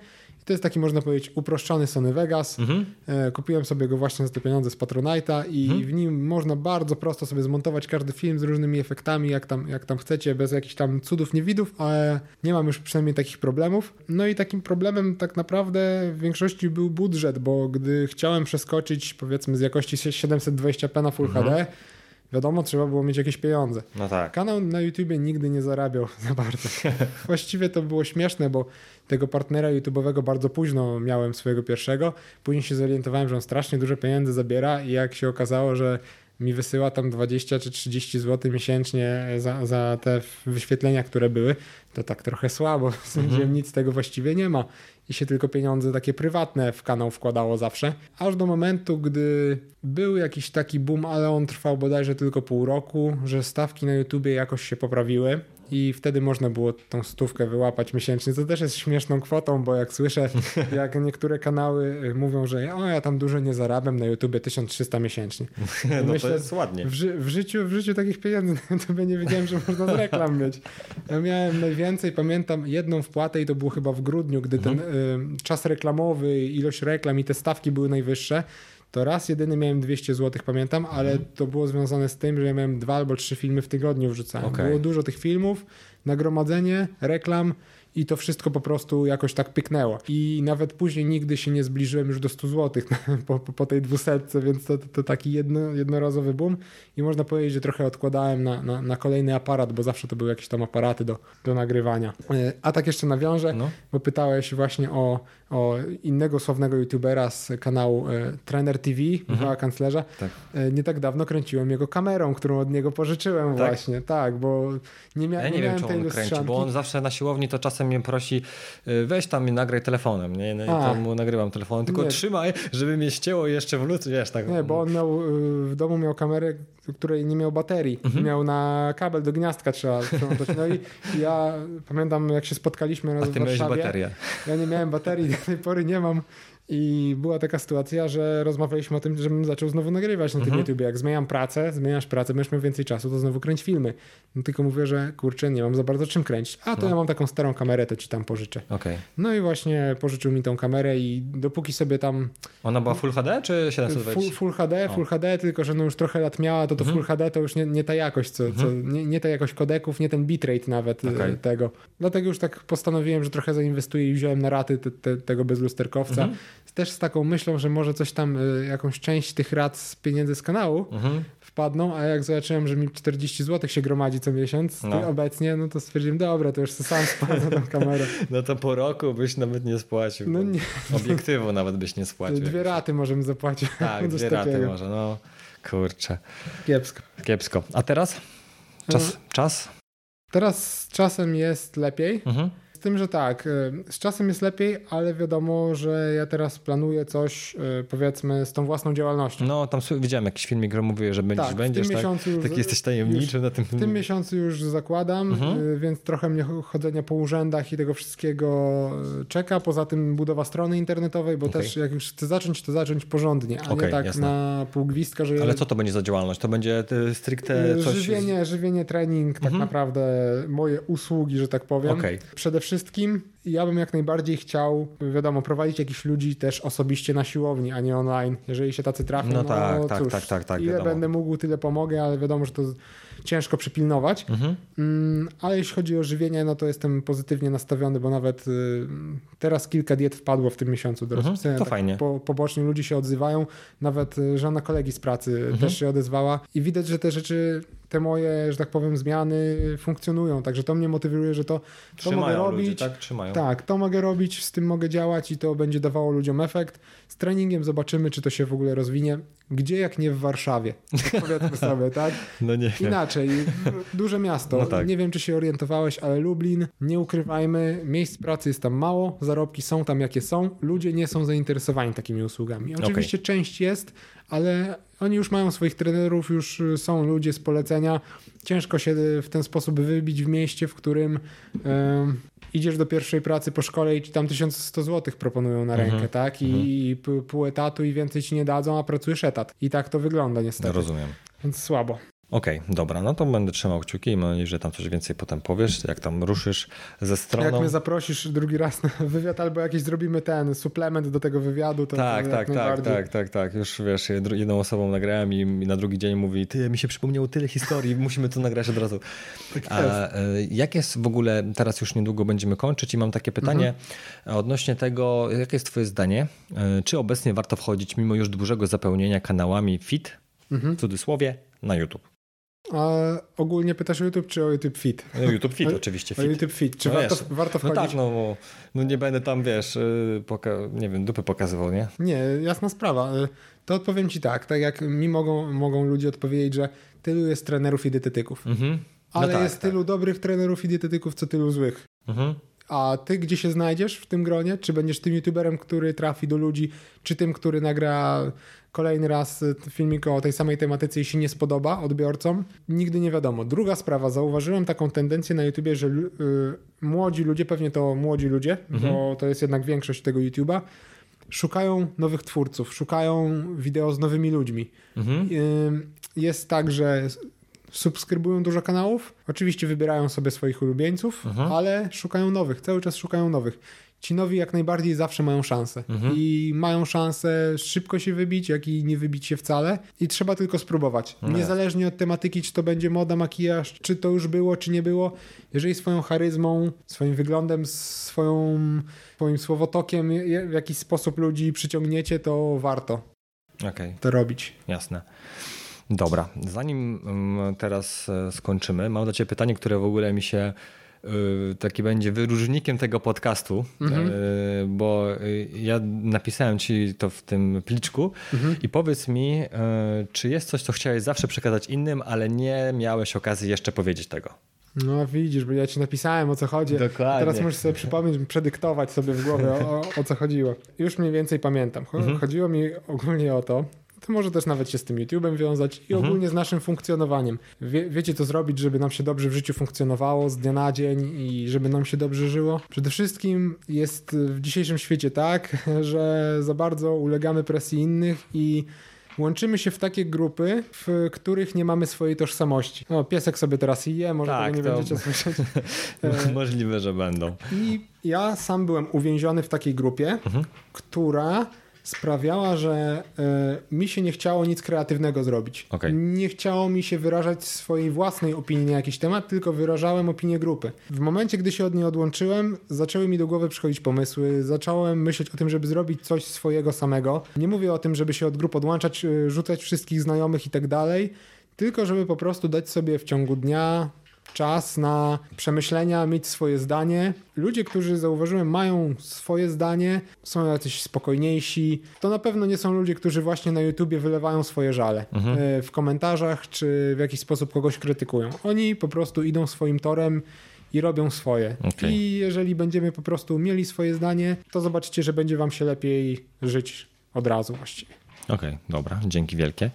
[SPEAKER 2] To jest taki, można powiedzieć, uproszczony Sony Vegas. Mhm. E, kupiłem sobie go właśnie za te pieniądze z Patronite'a i mhm. w nim można bardzo prosto sobie zmontować każdy film z różnymi efektami, jak tam, jak tam chcecie, bez jakichś tam cudów, niewidów, ale nie mam już przynajmniej takich problemów. No i takim problemem tak naprawdę w większości był budżet, bo gdy chciałem przeskoczyć powiedzmy z jakości 720p na Full mhm. HD, Wiadomo, trzeba było mieć jakieś pieniądze.
[SPEAKER 1] No tak.
[SPEAKER 2] Kanał na YouTubie nigdy nie zarabiał [LAUGHS] za bardzo. Właściwie to było śmieszne, bo tego partnera YouTube'owego bardzo późno miałem swojego pierwszego. Później się zorientowałem, że on strasznie dużo pieniędzy zabiera i jak się okazało, że mi wysyła tam 20 czy 30 zł miesięcznie za, za te wyświetlenia, które były, to tak trochę słabo. Sądziłem, mhm. nic z tego właściwie nie ma i się tylko pieniądze takie prywatne w kanał wkładało zawsze. Aż do momentu, gdy był jakiś taki boom, ale on trwał bodajże tylko pół roku, że stawki na YouTubie jakoś się poprawiły i wtedy można było tą stówkę wyłapać miesięcznie, co też jest śmieszną kwotą, bo jak słyszę, [LAUGHS] jak niektóre kanały mówią, że o, ja tam dużo nie zarabiam na YouTubie 1300 miesięcznie. [LAUGHS]
[SPEAKER 1] no myślę, to jest ładnie.
[SPEAKER 2] W, ży w, życiu, w życiu takich pieniędzy [LAUGHS] na YouTubie nie wiedziałem, że można z reklam mieć. Ja miałem najwięcej, pamiętam jedną wpłatę i to było chyba w grudniu, gdy ten mhm. y, czas reklamowy, ilość reklam i te stawki były najwyższe to raz jedyny miałem 200 zł, pamiętam, ale mhm. to było związane z tym, że ja miałem dwa albo trzy filmy w tygodniu wrzucałem. Okay. Było dużo tych filmów, nagromadzenie, reklam i to wszystko po prostu jakoś tak pyknęło. I nawet później nigdy się nie zbliżyłem już do 100 zł [LAUGHS] po, po, tej dwusetce, więc to, to, to, taki jedno, jednorazowy boom i można powiedzieć, że trochę odkładałem na, na, na, kolejny aparat, bo zawsze to były jakieś tam aparaty do, do nagrywania. E, a tak jeszcze nawiążę, no. bo pytałeś właśnie o, o innego sławnego youtubera z kanału e, Trainer TV, mhm. Michała Kanclerza. Tak. E, nie tak dawno kręciłem jego kamerą, którą od niego pożyczyłem tak? właśnie. Tak, bo nie, mia ja
[SPEAKER 1] nie,
[SPEAKER 2] nie
[SPEAKER 1] wiem, czy on kręci, bo on zawsze na siłowni to czasem mnie prosi y, weź tam i nagraj telefonem, nie? No i to mu nagrywam telefonem, tylko nie. trzymaj, żeby mnie ścięło jeszcze w luty, wiesz, tak.
[SPEAKER 2] Nie, bo on miał, w domu miał kamerę, której nie miał baterii. Mhm. Miał na kabel do gniazdka trzeba No i ja pamiętam, jak się spotkaliśmy raz A ty w Warszawie. baterię. Ja nie miałem baterii, do tej pory nie mam. I była taka sytuacja, że rozmawialiśmy o tym, żebym zaczął znowu nagrywać na tym mhm. YouTube. Jak zmieniam pracę, zmieniasz pracę, będziesz miał więcej czasu, to znowu kręć filmy. No tylko mówię, że kurczę, nie mam za bardzo czym kręcić. A to no. ja mam taką starą kamerę, to ci tam pożyczę.
[SPEAKER 1] Okay.
[SPEAKER 2] No i właśnie pożyczył mi tą kamerę i dopóki sobie tam...
[SPEAKER 1] Ona była Full HD czy 720?
[SPEAKER 2] Full, full HD, Full HD, tylko że no już trochę lat miała, to to mhm. Full HD to już nie, nie ta jakość, co, co, mhm. nie, nie ta jakość kodeków, nie ten bitrate nawet e, okay. tego. Dlatego już tak postanowiłem, że trochę zainwestuję i wziąłem na raty te, te, tego bezlusterkowca. Mhm też z taką myślą, że może coś tam, y, jakąś część tych rad z pieniędzy z kanału mhm. wpadną, a jak zobaczyłem, że mi 40 zł się gromadzi co miesiąc no. obecnie, no to stwierdziłem, dobra, to już sam spłacę [LAUGHS] tą kamerę.
[SPEAKER 1] No to po roku byś nawet nie spłacił. No nie. Obiektywu nawet byś nie spłacił.
[SPEAKER 2] Dwie raty możemy zapłacić.
[SPEAKER 1] Tak, [LAUGHS] dwie raty może, no kurczę.
[SPEAKER 2] Kiepsko.
[SPEAKER 1] Kiepsko. A teraz? Czas? No. Czas?
[SPEAKER 2] Teraz czasem jest lepiej. Mhm. Z tym, że tak, y, z czasem jest lepiej, ale wiadomo, że ja teraz planuję coś, y, powiedzmy, z tą własną działalnością.
[SPEAKER 1] No, tam widziałem jakiś filmik, który mówił, że będziesz, tak, będziesz, tak, już, taki jesteś tajemniczy na tym
[SPEAKER 2] W tym miesiącu już zakładam, mhm. Y, więc trochę mnie chodzenia po urzędach i tego wszystkiego czeka. Poza tym budowa strony internetowej, bo okay. też jak już chcę zacząć, to zacząć porządnie, a okay, nie tak jasne. na pół gwizdka, że...
[SPEAKER 1] Ale co to będzie za działalność? To będzie stricte coś...
[SPEAKER 2] Żywienie, żywienie trening, tak mhm. naprawdę moje usługi, że tak powiem. Okay. Przede wszystkim ja bym jak najbardziej chciał, wiadomo, prowadzić jakichś ludzi też osobiście na siłowni, a nie online. Jeżeli się tacy trafią, no, no tak, tak, cóż, tak, tak, tak, ile wiadomo. będę mógł, tyle pomogę, ale wiadomo, że to ciężko przypilnować. Mhm. Mm, ale jeśli chodzi o żywienie, no to jestem pozytywnie nastawiony, bo nawet y, teraz kilka diet wpadło w tym miesiącu do mhm,
[SPEAKER 1] To tak fajnie. Po,
[SPEAKER 2] pobocznie ludzie się odzywają, nawet y, żona kolegi z pracy mhm. też się odezwała i widać, że te rzeczy te moje, że tak powiem, zmiany funkcjonują. Także to mnie motywuje, że to, to mogę robić. Ludzie,
[SPEAKER 1] tak? Trzymają.
[SPEAKER 2] tak, to mogę robić, z tym mogę działać i to będzie dawało ludziom efekt. Z treningiem zobaczymy, czy to się w ogóle rozwinie. Gdzie jak nie w Warszawie? Powiedzmy [LAUGHS] sobie, tak?
[SPEAKER 1] No nie.
[SPEAKER 2] Inaczej. Duże miasto. No tak. Nie wiem, czy się orientowałeś, ale Lublin, nie ukrywajmy, miejsc pracy jest tam mało, zarobki są tam jakie są, ludzie nie są zainteresowani takimi usługami. Oczywiście okay. część jest, ale oni już mają swoich trenerów, już są ludzie z polecenia. Ciężko się w ten sposób wybić w mieście, w którym idziesz do pierwszej pracy po szkole i ci tam 1100 zł proponują na rękę, mhm. tak? I mhm. pół etatu i więcej ci nie dadzą, a pracujesz etat. I tak to wygląda niestety.
[SPEAKER 1] Rozumiem.
[SPEAKER 2] Więc słabo.
[SPEAKER 1] Okej, okay, dobra, no to będę trzymał kciuki i mam nadzieję, że tam coś więcej potem powiesz, jak tam ruszysz ze stroną.
[SPEAKER 2] Jak mnie zaprosisz drugi raz na [LAUGHS] wywiad albo jakiś zrobimy ten suplement do tego wywiadu, to
[SPEAKER 1] Tak, to tak, tak, tak, tak, tak, już wiesz, jedną osobą nagrałem i, na drugi dzień mówi, ty, mi się przypomniało tyle historii, musimy to nagrać od razu. [LAUGHS] Tak A, e, jak jest w ogóle, teraz już niedługo będziemy kończyć i mam takie pytanie mhm. odnośnie tego, jakie jest twoje zdanie, e, czy obecnie warto wchodzić mimo już dużego zapełnienia kanałami fit, mhm. w cudzysłowie, na YouTube?
[SPEAKER 2] A ogólnie pytasz o YouTube czy o YouTube Fit?
[SPEAKER 1] YouTube Fit oczywiście.
[SPEAKER 2] Fit. O YouTube Fit. [LAUGHS] Czy no warto, warto wchodzić?
[SPEAKER 1] No tak, no, no nie będę tam, wiesz, y, nie wiem, dupy pokazywał, nie?
[SPEAKER 2] Nie, jasna sprawa. Y, to odpowiem ci tak, tak jak mi mogą, mogą ludzie odpowiedzieć, że tylu jest trenerów i dietetyków. Mhm. No ale tak, jest tak. tylu dobrych trenerów i dietetyków, co tylu złych. Mhm. A ty gdzie się znajdziesz w tym gronie? Czy będziesz tym youtuberem, który trafi do ludzi, czy tym, który nagra kolejny raz filmik o tej samej tematyce i się nie spodoba odbiorcom? Nigdy nie wiadomo. Druga sprawa, zauważyłem taką tendencję na YouTubie, że y, młodzi ludzie, pewnie to młodzi ludzie, mhm. bo to jest jednak większość tego YouTuba, szukają nowych twórców, szukają wideo z nowymi ludźmi. Mhm. Y, jest tak, że subskrybują dużo kanałów, oczywiście wybierają sobie swoich ulubieńców, mhm. ale szukają nowych, cały czas szukają nowych. Ci nowi jak najbardziej zawsze mają szansę mhm. i mają szansę szybko się wybić, jak i nie wybić się wcale i trzeba tylko spróbować. No Niezależnie od tematyki, czy to będzie moda, makijaż, czy to już było, czy nie było, jeżeli swoją charyzmą, swoim wyglądem, swoją, swoim słowotokiem w jakiś sposób ludzi przyciągniecie, to warto okay. to robić.
[SPEAKER 1] Jasne. Dobra, zanim mm, teraz e, skończymy, mam do Ciebie pytanie, które w ogóle mi się taki będzie wyróżnikiem tego podcastu, mhm. E, bo ja napisałem ci to w tym pliczku mhm. i powiedz mi, czy jest coś, co chciałeś zawsze przekazać innym, ale nie miałeś okazji jeszcze powiedzieć tego.
[SPEAKER 2] No widzisz, bo ja ci napisałem o co chodzi. Dokładnie. Teraz musisz sobie przypomnieć, przedyktować sobie w głowie o, o co chodziło. Już mniej więcej pamiętam. Mhm. Chodziło mi ogólnie o to, to może też nawet się z tym YouTube'em wiązać i mhm. ogólnie z naszym funkcjonowaniem. Wie, wiecie co zrobić, żeby nam się dobrze w życiu funkcjonowało z dnia na dzień i żeby nam się dobrze żyło? Przede wszystkim jest w dzisiejszym świecie tak, [LAUGHS] że za bardzo ulegamy presji innych i łączymy się w takie grupy, w których nie mamy swojej tożsamości. No, piesek sobie teraz je, może tak, nie to... będziecie [LAUGHS] słyszeć. [LAUGHS]
[SPEAKER 1] Możliwe, że będą.
[SPEAKER 2] I ja sam byłem uwięziony w takiej grupie, mhm. która sprawiała, że y, mi się nie chciało nic kreatywnego zrobić. Okay. Nie chciało mi się wyrażać swojej własnej opinii na jakiś temat, tylko wyrażałem opinię grupy. W momencie, gdy się od niej odłączyłem, zaczęły mi do głowy przychodzić pomysły, zacząłem myśleć o tym, żeby zrobić coś swojego samego. Nie mówię o tym, żeby się od grup odłączać, y, rzucać wszystkich znajomych i tak dalej, tylko żeby po prostu dać sobie w ciągu dnia czas na przemyślenia, mieć swoje zdanie. Ludzie, którzy zauważyłem, mają swoje zdanie, są jacyś spokojniejsi. To na pewno nie są ludzie, którzy właśnie na YouTubie wylewają swoje żale mhm. E, w komentarzach, czy w jakiś sposób kogoś krytykują. Oni po prostu idą swoim torem i robią swoje. Okay. I jeżeli będziemy po prostu mieli swoje zdanie, to zobaczycie, że będzie wam się lepiej żyć od razu właściwie.
[SPEAKER 1] Okej, okay, dobra, dzięki wielkie.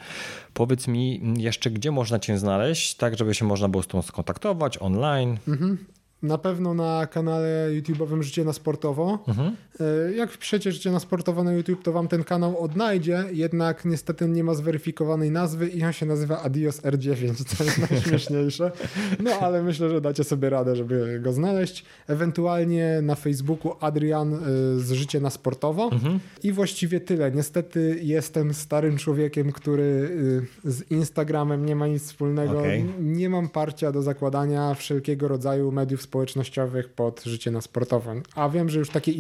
[SPEAKER 1] Powiedz mi jeszcze, gdzie można Cię znaleźć, tak żeby się można było z Tobą skontaktować online? Mhm.
[SPEAKER 2] na pewno na kanale YouTube'owym Życie na Sportowo. Mhm. E, jak wpiszecie Życie na Sportowo na YouTube, to wam ten kanał odnajdzie, jednak niestety nie ma zweryfikowanej nazwy i on się nazywa Adios R9, co jest [LAUGHS] najśmieszniejsze. No ale myślę, że dacie sobie radę, żeby go znaleźć. Ewentualnie na Facebooku Adrian e, z Życie na Sportowo. Mhm. I właściwie tyle. Niestety jestem starym człowiekiem, który e, z Instagramem nie ma nic wspólnego. Okay. Nie mam parcia do zakładania wszelkiego rodzaju mediów społecznościowych pod Życie na Sportowo. A wiem, że już takie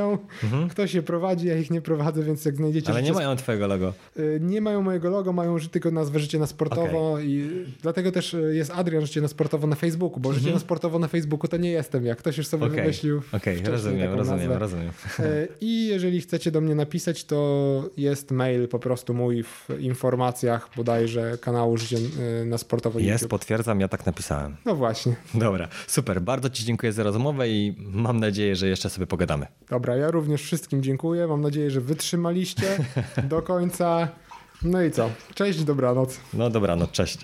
[SPEAKER 2] istnieją. Mhm. Ktoś je prowadzi, ja ich nie prowadzę, więc jak znajdziecie...
[SPEAKER 1] Ale nie mają twojego logo.
[SPEAKER 2] Y, nie mają mojego logo, mają tylko nazwę Życie na Sportowo okay. i dlatego też y, jest Adrian Życie na Sportowo na Facebooku, bo mhm. Życie na Sportowo na Facebooku to nie jestem ja. Ktoś już sobie okay. wymyślił
[SPEAKER 1] Okej, okay. rozumiem, rozumiem, nazwę. rozumiem.
[SPEAKER 2] Y, I jeżeli chcecie do mnie napisać, to jest mail po prostu mój w informacjach bodajże kanału Życie na Sportowo
[SPEAKER 1] Jest, YouTube. potwierdzam, ja tak napisałem.
[SPEAKER 2] No właśnie.
[SPEAKER 1] Dobra, super. Bardzo Ci dziękuję za rozmowę i mam nadzieję, że jeszcze sobie pogadamy.
[SPEAKER 2] Dobra, ja również wszystkim dziękuję. Mam nadzieję, że wytrzymaliście do końca. No i co? Cześć, dobranoc.
[SPEAKER 1] No dobranoc, cześć.